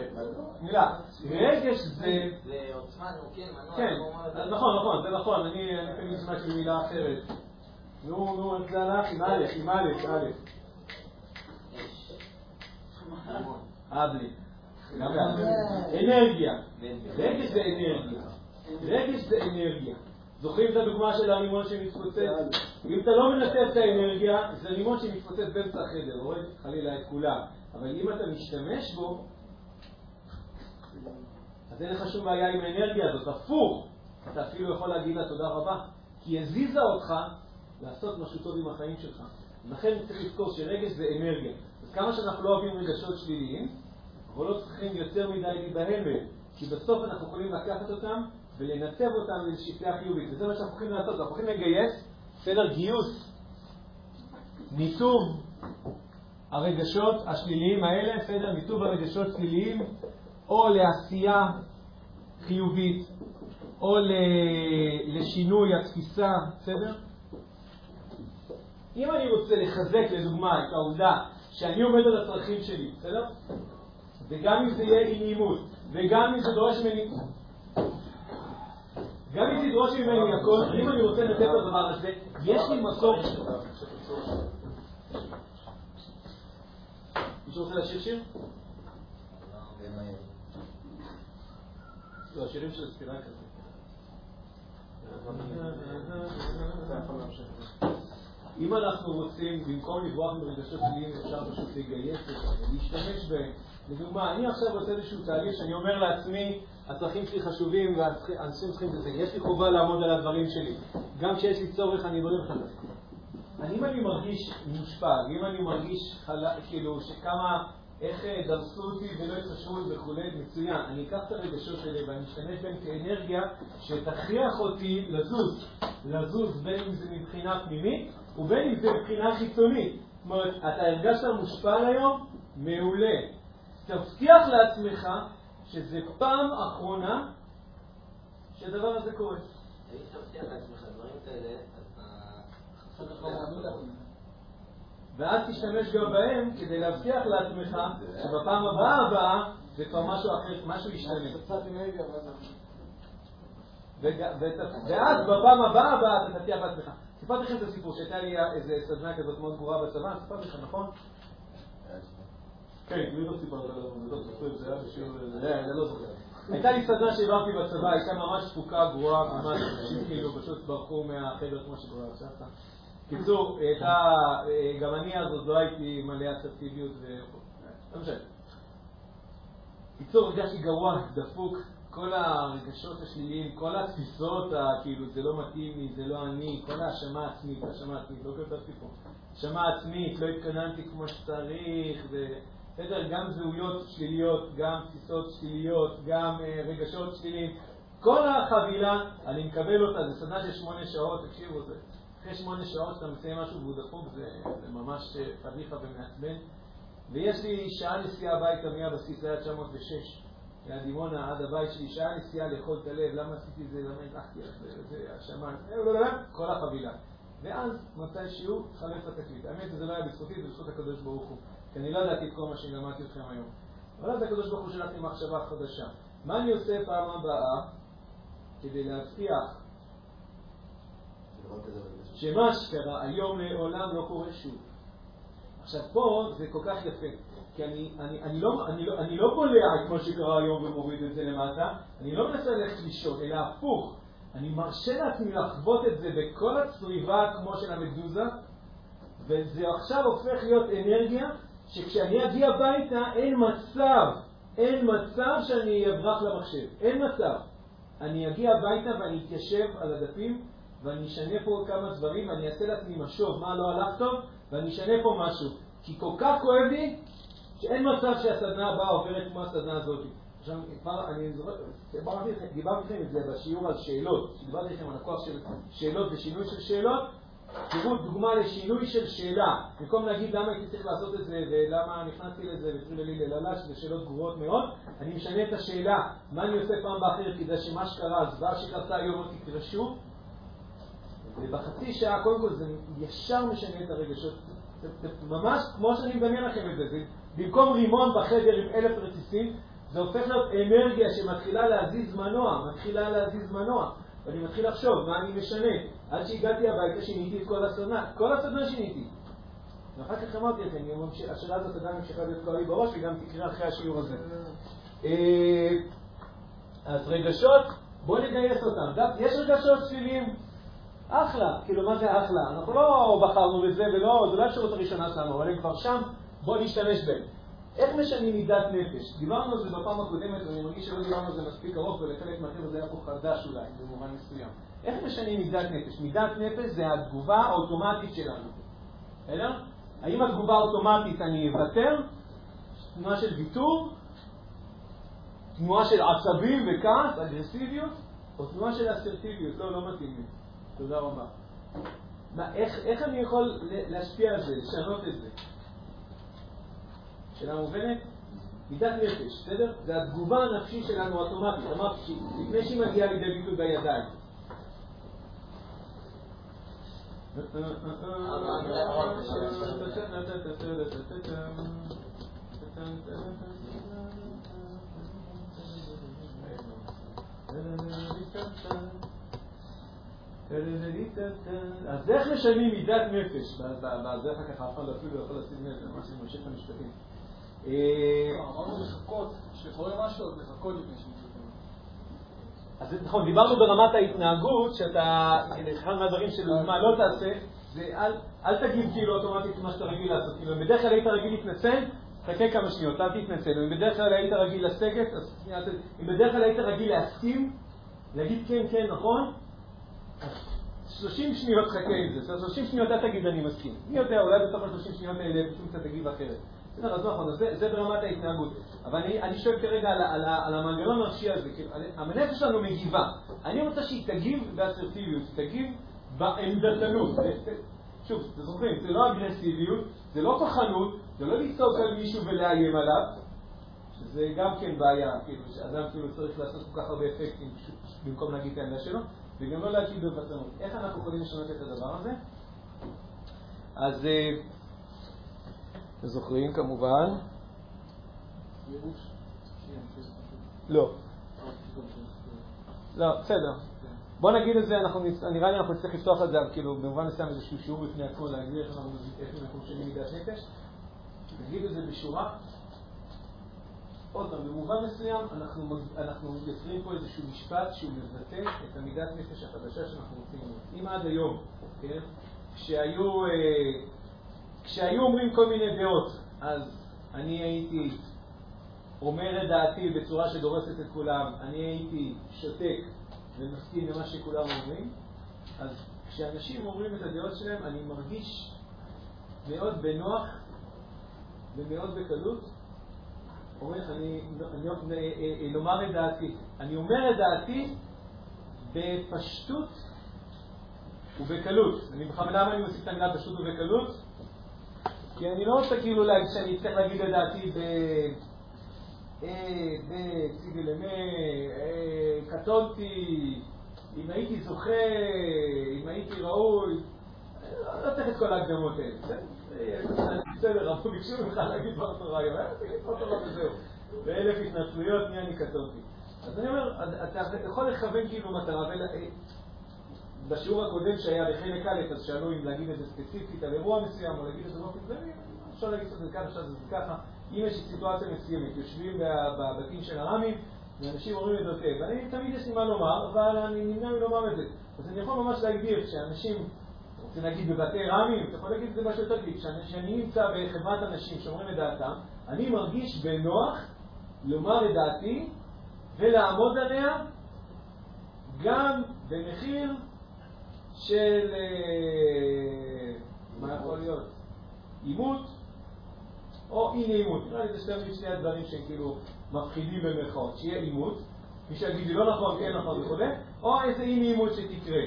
מילה. רגש זה, זה עוצמה, נו, כן, מנוע. כן? אז נכון, נכון, זה נכון, אני אני לפעמים שמעתי במילה אחרת. נו, נו, איך זה הלך? עם א', עם א', א'. אבלי. אנרגיה. רגש זה אנרגיה. רגש זה אנרגיה. זוכרים את הדוגמה של הרימון שמתפוצץ? אם אתה לא מנתב את האנרגיה, זה רימון שמתפוצץ באמצע החדר, הורג חלילה את כולם. אבל אם אתה משתמש בו, אז אין לך שום בעיה עם האנרגיה הזאת. הפוך, אתה אפילו יכול להגיד לה תודה רבה, כי היא הזיזה אותך לעשות משהו טוב עם החיים שלך. לכן צריך לזכור שרגש זה אנרגיה. אז כמה שאנחנו לא אוהבים רגשות שליליים, אנחנו לא צריכים יותר מדי להיבהל מהם, כי בסוף אנחנו יכולים לקחת אותם ולנתב אותם לשפטי החיובית. וזה מה שאנחנו יכולים לעשות. אנחנו יכולים לגייס סדר גיוס, ניתוב הרגשות השליליים האלה, סדר ניתוב הרגשות שליליים, או לעשייה חיובית, או לשינוי התפיסה, בסדר? אם אני רוצה לחזק לדוגמה את העובדה שאני עומד על הצרכים שלי, בסדר? וגם אם זה יהיה אי נעימות, וגם אם זה דורש ממני... גם אם זה ידרוש ממני הכל, אם אני רוצה לתת את הדבר הזה, יש לי מקום... מישהו רוצה לשיר שיר? לא, שירים של ספירה כזה. אם אנחנו רוצים, במקום לברוח מרגשות שליליים, אפשר פשוט לגייס אותם ולהשתמש בהם. לדוגמה, אני עכשיו עושה איזשהו תהליך שאני אומר לעצמי, הצרכים שלי חשובים ואנשים צריכים זה, יש לי חובה לעמוד על הדברים שלי. גם כשיש לי צורך אני בונה לך אני אם אני מרגיש מושפע, ואם אני מרגיש חלה, כאילו שכמה, איך אה, דרסו אותי ולא התקשרו וכולי, מצוין. אני אקח את הרגשות האלה ואני אשתמש בהם כאנרגיה שתכריח אותי לזוז. לזוז בין אם זה מבחינה פנימית ובין אם זה מבחינה חיצונית. זאת אומרת, אתה הרגשת מושפע היום? מעולה. תבטיח לעצמך שזה פעם אחרונה שהדבר הזה קורה. אם תבטיח לעצמך דברים כאלה, אז אתה... ואז תשתמש גם בהם כדי להבטיח לעצמך שבפעם הבאה הבאה זה כבר משהו אחר, משהו ישתנה. ואז... בפעם הבאה הבאה אתה תבטיח לעצמך. סיפרתי לכם את הסיפור שהייתה לי איזה סדנה כזאת מאוד גרועה בצבא, סיפרתי לכם, נכון? הייתה לי סדנה שהעברתי בצבא, הייתה ממש תפוקה גרועה, ממש אנשים כאילו פשוט ברחו מהחדר כמו שקורה עכשיו. קיצור, הייתה, גם אני אז עוד לא הייתי מלא אסרטיביות ו... לא משנה. קיצור, הרגשתי גרוע, דפוק, כל הרגשות השליליים, כל התפיסות, כאילו זה לא מתאים לי, זה לא אני, כל ההאשמה העצמית, האשמה עצמית, לא כתבתי פה. האשמה עצמית, לא התכוננתי כמו שצריך, ו- בסדר, גם זהויות שליליות, גם תפיסות שליליות, גם אה, רגשות שליליים. כל החבילה, אני מקבל אותה, זה סדנה של שמונה שעות, תקשיבו, זה, אחרי שמונה שעות שאתה מסיים משהו והוא דפוק, זה, זה ממש אה, פדיחה ומעצבן. ויש לי שעה נסיעה הביתה מהבסיס, זה היה 906, מהדימונה עד הבית שלי, שעה נסיעה לאכול את הלב, למה עשיתי את זה, למה הלכתי על זה, זה השמיים, כל החבילה. ואז מתי שיעור, חלף התקליט. האמת שזה לא היה בזכותי, זה בזכות הקדוש ברוך הוא. כי אני לא ידעתי את כל מה שלמדתי אתכם היום. אבל אז הקדוש ברוך הוא שלח לי מחשבה חדשה. מה אני עושה פעם הבאה כדי להבטיח שמה שקרה היום לעולם לא קורה שוב? עכשיו פה זה כל כך יפה, כי אני, אני, אני, לא, אני, לא, אני לא בולע את מה שקרה היום ומוריד את זה למטה, אני לא מנסה ללכת לישון, אלא הפוך. אני מרשה לעצמי לחוות את זה בכל הצריבה כמו של המדוזה, וזה עכשיו הופך להיות אנרגיה שכשאני אגיע הביתה אין מצב, אין מצב שאני אברח למחשב, אין מצב. אני אגיע הביתה ואני אתיישב על הדפים ואני אשנה פה כמה דברים ואני אעשה לעצמי משוב מה לא הלך טוב ואני אשנה פה משהו. כי כל כך כואב לי שאין מצב שהסדנה הבאה עוברת כמו הסדנה הזאת. עכשיו, כבר אני זוכר, דיברתי לכם- את זה בשיעור על שאלות, דיברתי לכם על הכוח של שאלות ושינוי של שאלות. תראו דוגמה לשינוי של שאלה, במקום להגיד למה הייתי צריך לעשות את זה ולמה נכנסתי לזה והפריע לי לללה, שזה שאלות גרועות מאוד, אני משנה את השאלה, מה אני עושה פעם באחרת כדי שמה שקרה, הזוועה שקרתה היום לא תקרה שוב, ובחצי שעה, קודם כל זה ישר משנה את הרגשות, זה, ממש כמו שאני מדמיין לכם את זה במקום רימון בחדר עם אלף רציסים, זה הופך להיות אנרגיה שמתחילה להזיז מנוע, מתחילה להזיז מנוע, ואני מתחיל לחשוב מה אני משנה. עד שהגעתי הביתה שיניתי את כל הסדנה, כל הסדנה שיניתי. ואחר כך אמרתי לכם, השאלה הזאת עדיין ממשיכה להיות כואבי בראש, וגם תקרה אחרי השיעור הזה. אה, אז רגשות, בואו נגייס אותם. יש רגשות שליליים, אחלה, כאילו מה זה אחלה? אנחנו לא בחרנו בזה ולא, זו לא האפשרות הראשונה שלנו, אבל הם כבר שם, בואו נשתמש בהם. איך משנים מידת נפש? דיברנו על זה בפעם הקודמת, ואני מרגיש שלא דיברנו על זה מספיק ארוך, ולחלק מהחבר'ה זה היה פה חדש אולי, במובן מסוים. איך משנים מידת נפש? מידת נפש זה התגובה האוטומטית שלנו. בסדר? האם התגובה האוטומטית אני אוותר? תנועה של ויתור? תנועה של עצבים וכעס, אגרסיביות? או תנועה של אסרטיביות? לא, לא מתאים לי. תודה רבה. מה, איך, איך אני יכול להשפיע על זה, לשנות את זה? שאלה מובנת? מידת נפש, בסדר? זה התגובה הנפשית שלנו אוטומטית. אמרתי, לפני שהיא מגיעה לידי ביטוי בידיים. אז איך משלמים מידת נפש? בזה אחר כך אף אחד אפילו לא יכול לשים לב, ממש ממשיך את המשפטים. אה, אמרנו לחכות, כשקורה משהו, אז לחכות לפני שמתקדם. אז נכון, דיברנו ברמת ההתנהגות, שאתה, אחד מהדברים של מה לא תעשה, זה אל, תגיד כאילו אוטומטית מה שאתה רגיל לעשות. כאילו, אם בדרך כלל היית רגיל להתנצל, חכה כמה שניות, אל תתנצל. אם בדרך כלל היית רגיל לסגת, אז שנייה, אם בדרך כלל היית רגיל להסכים, להגיד כן, כן, נכון, אז 30 שניות חכה עם זה. 30 שניות אל תגיד אני מסכים. מי יודע, אולי בתוך ה-30 שניות האלה פתאום אתה תגיב אחרת. בסדר, אז נכון, זה, ברמת ההתנהגות. אבל אני, שואל כרגע על, המנגנון הנפשי הזה. הנפש שלנו מגיבה. אני רוצה שהיא תגיב באסרטיביות, תגיב בעמדתנות. [laughs] שוב, אתם זוכרים, זה לא אגרסיביות, זה לא כוחנות, זה לא לצעוק על מישהו ולאיים עליו, שזה גם כן בעיה, כאילו, שאדם כאילו צריך לעשות כל כך הרבה אפקטים במקום להגיד את העמדה שלו, וגם לא להגיד בוותרנות. איך אנחנו יכולים לשנות את הדבר הזה? אז אה, זוכרים כמובן? לא. לא, בסדר. בוא נגיד את זה, אנחנו, נראה לי אנחנו נצטרך לפתוח את זה, כאילו, במובן מסוים איזשהו שיעור בפני עצמו, להגיד איך אנחנו, משנים מידת נפש. נגיד את זה בשורה. עוד פעם, במובן מסוים אנחנו, אנחנו יוצרים פה איזשהו משפט שהוא מבטא את המידת נפש החדשה שאנחנו רוצים לראות. אם עד היום, כן, כשהיו, אה, כשהיו אומרים כל מיני דעות, אז אני הייתי אומר את דעתי בצורה שדורסת את כולם, אני הייתי שותק ומסכים למה שכולם אומרים, אז כשאנשים אומרים את הדעות שלהם, אני מרגיש מאוד בנוח ומאוד בקלות. אומר, אני, אני, אני לומר את דעתי. אני אומר את דעתי בפשטות ובקלות. אני בכוונה אני מוסיף את המילה פשטות ובקלות? כי אני לא רוצה כאילו להגיד שאני צריך להגיד את דעתי ב... בציגי למה, קטונתי, אם הייתי זוכה, אם הייתי ראוי, לא צריך את כל ההקדמות האלה. בסדר, אבל ביקשו ממך להגיד דבר תורה היום, תגיד דבר תורה וזהו. באלף התנצלויות, מי אני קטונתי. אז אני אומר, אתה יכול לכוון כאילו מטרה, בשיעור הקודם שהיה בחלק א', אז שאלו אם להגיד את זה ספציפית על אירוע מסוים, או להגיד את זה באופן כללי, אפשר להגיד את זה ככה, עכשיו זה ככה. אם יש סיטואציה מסוימת, יושבים בבתים של הרמים, ואנשים אומרים את זה, ואני תמיד יש לי מה לומר, אבל אני נמנע מלומר את זה. אז אני יכול ממש להגדיר שאנשים רוצים להגיד בבתי רמים, אתה יכול להגיד את זה משהו יותר כלי, כשאני נמצא בחברת אנשים שאומרים את דעתם, אני מרגיש בנוח לומר את דעתי ולעמוד עליה גם במחיר של, אה, מה יכול להיות? עימות או אי נעימות. נראה לי זה שני הדברים שהם כאילו מפחידים במרכאות, שיהיה עימות, מי שיגיד לי לא נכון, כן נכון וכו', או איזה אי נעימות שתקרה.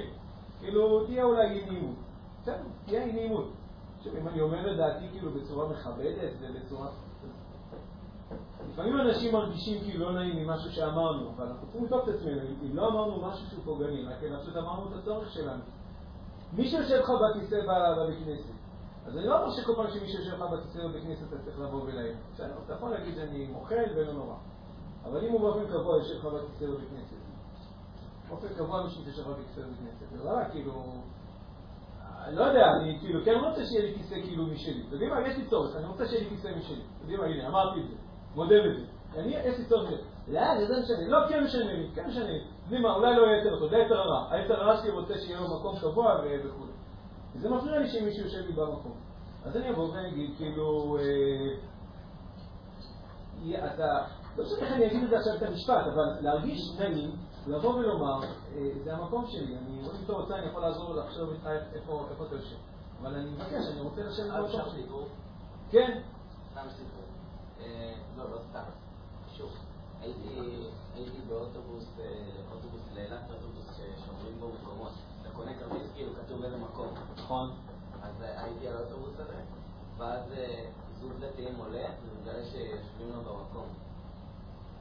כאילו, תהיה אולי אי נעימות. בסדר, תהיה אי נעימות. עכשיו, אם אני אומר את דעתי כאילו בצורה מכבדת ובצורה... לפעמים אנשים מרגישים כאילו לא נעים ממשהו שאמרנו, אבל אנחנו צריכים לבדוק את עצמנו, אם לא אמרנו משהו שהוא פוגעני, רק פשוט אמרנו את הצורך שלנו. מי שיושב לך בכיסא בבית כנסת, אז אני לא אומר שכל פעם שמישהו יושב לך בכיסא בבית כנסת אתה צריך לבוא ולהעיר. בסדר, אתה יכול להגיד אני מוחל ולא נורא. אבל אם הוא באופן קבוע יושב לך בכיסא בבית כנסת, באופן קבוע מישהו יושב לך בכיסא בבית כנסת, זה לא כאילו... אני לא יודע, אני כאילו כן רוצה שיהיה לי כיסא כאילו משלי. אתם יודעים מה? יש לי צורך, אני רוצה שיהיה לי כיסא משלי. אתם יודעים מה? הנה, אמרתי את זה. מודה בזה. אני, יש לי צורך בזה. לא, זה משנה. לא, כן משנה לי, כן משנה לי. יודעים מה? אולי לא יהיה יותר טוב, זה יצר הרע. היצר הרע שלי רוצה שיהיה לו מקום קבוע וכו'. וזה מפריע לי שמישהו יושב לי במקום. אז אני אבוא ואני אגיד, כאילו, אה, אתה, לא משנה איך אני אגיד את זה עכשיו את המשפט, אבל להרגיש נעים, לבוא ולומר, אה, זה המקום שלי, אני, אם אתה רוצה, אני יכול לעזור לחשוב איתך איפה אתה יושב. אבל אני מבקש, אני רוצה לשבת במקום שלי. כן? סתם סיפור. אה, לא, לא סתם. שוב, הייתי באוטובוס, אוטובוס לאילת, אוטובוס ששומרים בו מקומות. אתה קונה כרטיס כאילו כתוב איזה מקום. נכון. אז הייתי על האוטובוס הזה, ואז זוג דתיים עולה, ומגלה שיושבים לו במקום.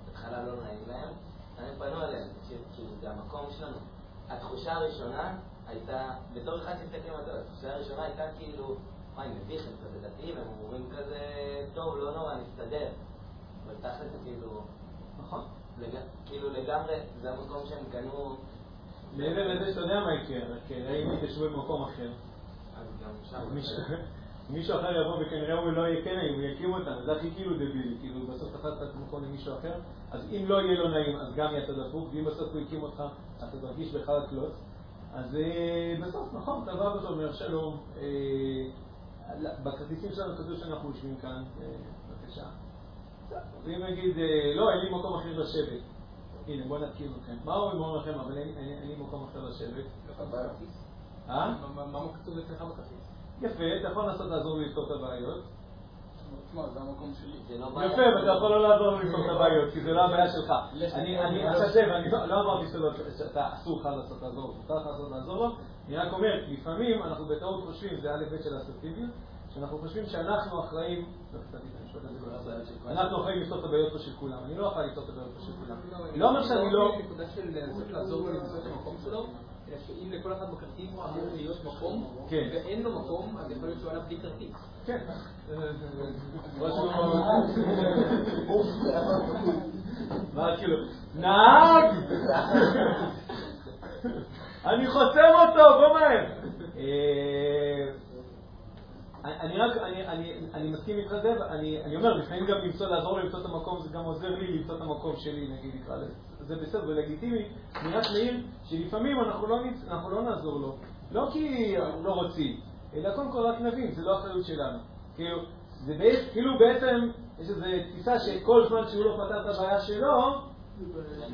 בהתחלה לא נעים להם, הם פנו אליהם, כאילו זה המקום שלנו. התחושה הראשונה הייתה, בתור אחד שהסתכלים על זה, התחושה הראשונה הייתה כאילו, וואי, מביך, הם כזה דתיים, הם אומרים כזה, טוב, לא נורא, נסתדר. אבל תכל'ס זה כאילו... נכון. כאילו לגמרי, זה המקום שהם קנו... מעבר לזה שאתה יודע מה יקרה, רק אם יתיישבו במקום אחר. אז גם שם... [laughs] מישהו אחר יבוא וכנראה הוא לא יהיה כן נעים, הוא יקים אותם, זה הכי כאילו דבילי, כאילו בסוף אתה את מקום למישהו אחר, אז אם לא יהיה לו נעים, אז גם יצא דפוק, ואם בסוף הוא הקים אותך, אתה תרגיש בכלל קלוץ. אז בסוף, נכון, אתה בא ואתה אומר שלום, בכרטיסים שלנו כתוב שאנחנו יושבים כאן, בבקשה. ואם נגיד, לא, אין לי מקום אחר לשבת. הנה, בוא נתקין אתכם. מה אומרים לכם, אבל אין לי מקום אחר לשבת? אה? מה כתוב אצלך בכרטיס? יפה, אתה יכול לנסות לעזור לי לפתור את הבעיות. תשמע, זה המקום שלי. לא יפה, ואתה יכול לא לעזור לי לפתור את הבעיות, כי זה לא הבעיה שלך. אני חושב, אני לא אמרתי שאתה אסור לך לעשות לעזור, מותר לך לעשות לעזור לו, אני רק אומר, לפעמים אנחנו בטעות חושבים, זה א' ב' של האסרטיביות, שאנחנו חושבים שאנחנו אחראים, אנחנו אחראים לפתור את הבעיות פה של כולם, אני לא אחראי לפתור את הבעיות פה של כולם. לא אומר שאני לא... נקודה של לנסות לעזור לו למצוא את המקום שלו, אלא שאם לכל אחד בכרטיס אמור להיות מקום, ואין לו מקום, אז יכול להיות שהוא עליו בלי כרטיס. כן. מה כאילו, נהג! אני חוסם אותו, בוא מהר. אני רק, אני מסכים איתך זה, ואני אומר, לפעמים גם למצוא, לעזור לי למצוא את המקום, זה גם עוזר לי למצוא את המקום שלי, נגיד, נקרא לזה. זה בסדר, זה לגיטימי. אני רק מעיר שלפעמים אנחנו לא, אנחנו לא נעזור לו, לא כי אנחנו לא רוצים, אלא קודם כל רק נבין, זה לא אחריות שלנו. כאילו, זה בעצם, כאילו בעצם יש איזו תפיסה שכל זמן שהוא לא פתר את הבעיה שלו,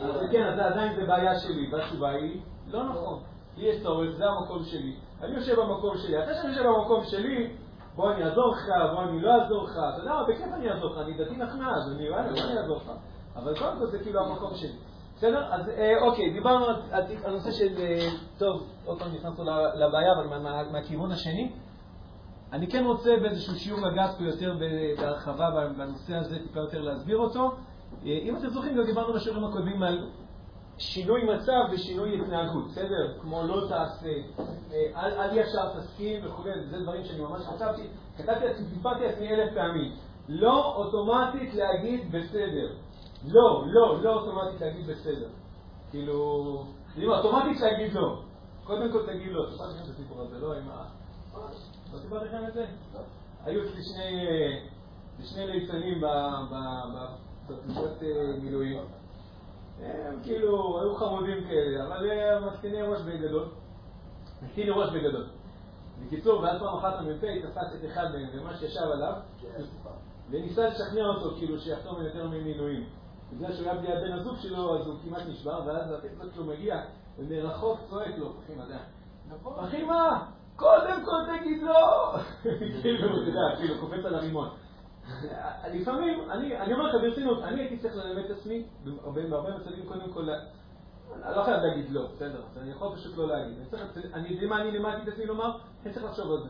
אז כן, אז עדיין זה בעיה שלי, והתשובה היא, לא נכון. לי יש צורך, זה המקום שלי. אני יושב במקום שלי. אתה שאני יושב במקום שלי, בוא אני אעזור לך, בוא אני לא אעזור לך. אתה יודע מה, בכיף אני אעזור לך, אני דתי נחמד, אני וואלה, בוא אני אעזור לך. אבל קודם כל זה כאילו המקום שלי. בסדר? אז אה, אוקיי, דיברנו על הנושא של, אה, טוב, עוד פעם נכנסנו לבעיה, אבל מהכיוון השני. אני כן רוצה באיזשהו שיעור לגעת פה יותר בהרחבה בנושא הזה, טיפה יותר להסביר אותו. אה, אם אתם זוכרים, גם דיברנו בשיעורים הקודמים על שינוי מצב ושינוי התנהגות, בסדר? כמו לא תעשה, אל, אל ישר תסכים וכו', זה דברים שאני ממש חשבתי, כתבתי לעצמי, סיפרתי לעצמי אלף פעמים. לא אוטומטית להגיד בסדר. לא, לא, לא אוטומטית להגיד בסדר. כאילו, אם אוטומטית להגיד לא. קודם כל תגיד לא. סיפרתי לכם את הסיפור הזה, לא עם ה... לא סיפרתי לכם את זה? היו אצלי שני, שני ליצנים בפלוגות אה, מילואים. הם כאילו היו חמודים כאלה, אבל הם מקטיני ראש בגדול. מקטיני ראש בגדול. בקיצור, ואז פעם אחת המ"פ תפס את אחד מהם, ממש ישב עליו, וניסה לשכנע אותו כאילו שיחתום יותר ממילואים. בגלל שהוא היה בלי הבן הזוג שלו, אז הוא כמעט נשבר, ואז הטקסט שלו מגיע, ומרחוק צועק לו, אחי מדע. אחי מה? קודם כל תגיד לא! [laughs] כאילו, אתה יודע, כאילו, קופץ על הרימון. לפעמים, אני אומר לך ברצינות, אני הייתי צריך ללמד את עצמי, בהרבה מצבים קודם כל, אני לא חייב להגיד לא, בסדר, אני יכול פשוט לא להגיד. אני יודע מה אני לימדתי את עצמי לומר? אני צריך לחשוב על זה.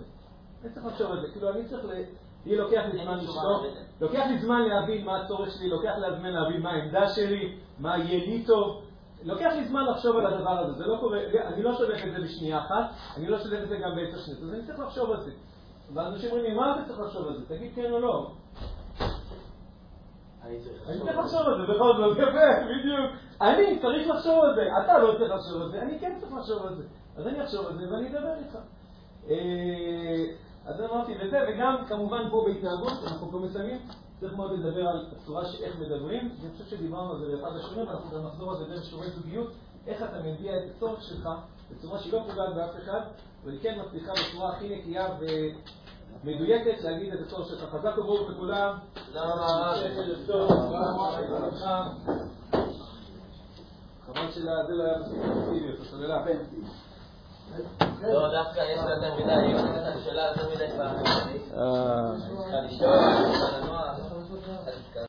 אני צריך לחשוב על זה. כאילו, אני צריך לי לוקח לי זמן לשתוק, לוקח לי זמן להבין מה הצורך שלי, לוקח לי זמן להבין מה העמדה שלי, מה יהיה לי טוב. לוקח לי זמן לחשוב על הדבר הזה, זה לא קורה, אני לא שולח את זה בשנייה אחת, אני לא שולח את זה גם בעשר שניות, אז אני צריך לחשוב על זה. ואנשים אומרים לי, מה אתה צריך לחשוב על זה? תגיד כן או לא. אני צריך לחשוב על זה, בכל זאת, יפה, בדיוק. אני צריך לחשוב על זה, אתה לא צריך לחשוב על זה, אני כן צריך לחשוב על זה. אז אני אחשוב על זה ואני אדבר איתך. אז אמרתי וזה, וגם כמובן פה בהתנהגות, אנחנו פה מסיימים, צריך מאוד לדבר על הצורה שאיך מדברים. אני חושב שדיברנו על זה באחד השיעורים, אנחנו גם נחזור על זה דרך שיעורי זוגיות, איך אתה מביע את הצורך שלך בצורה שהיא לא פוגעת באף אחד, אבל היא כן מצליחה בצורה הכי נקייה ומדויקת להגיד את הצורך שלך. חזק וברוך לכולם. תודה רבה. חבל שזה לא היה מספיק אקטיביות, הסוללה. לא, דווקא יש לה יותר מדי, אם אתה נתת שאלה יותר מדי פעמים.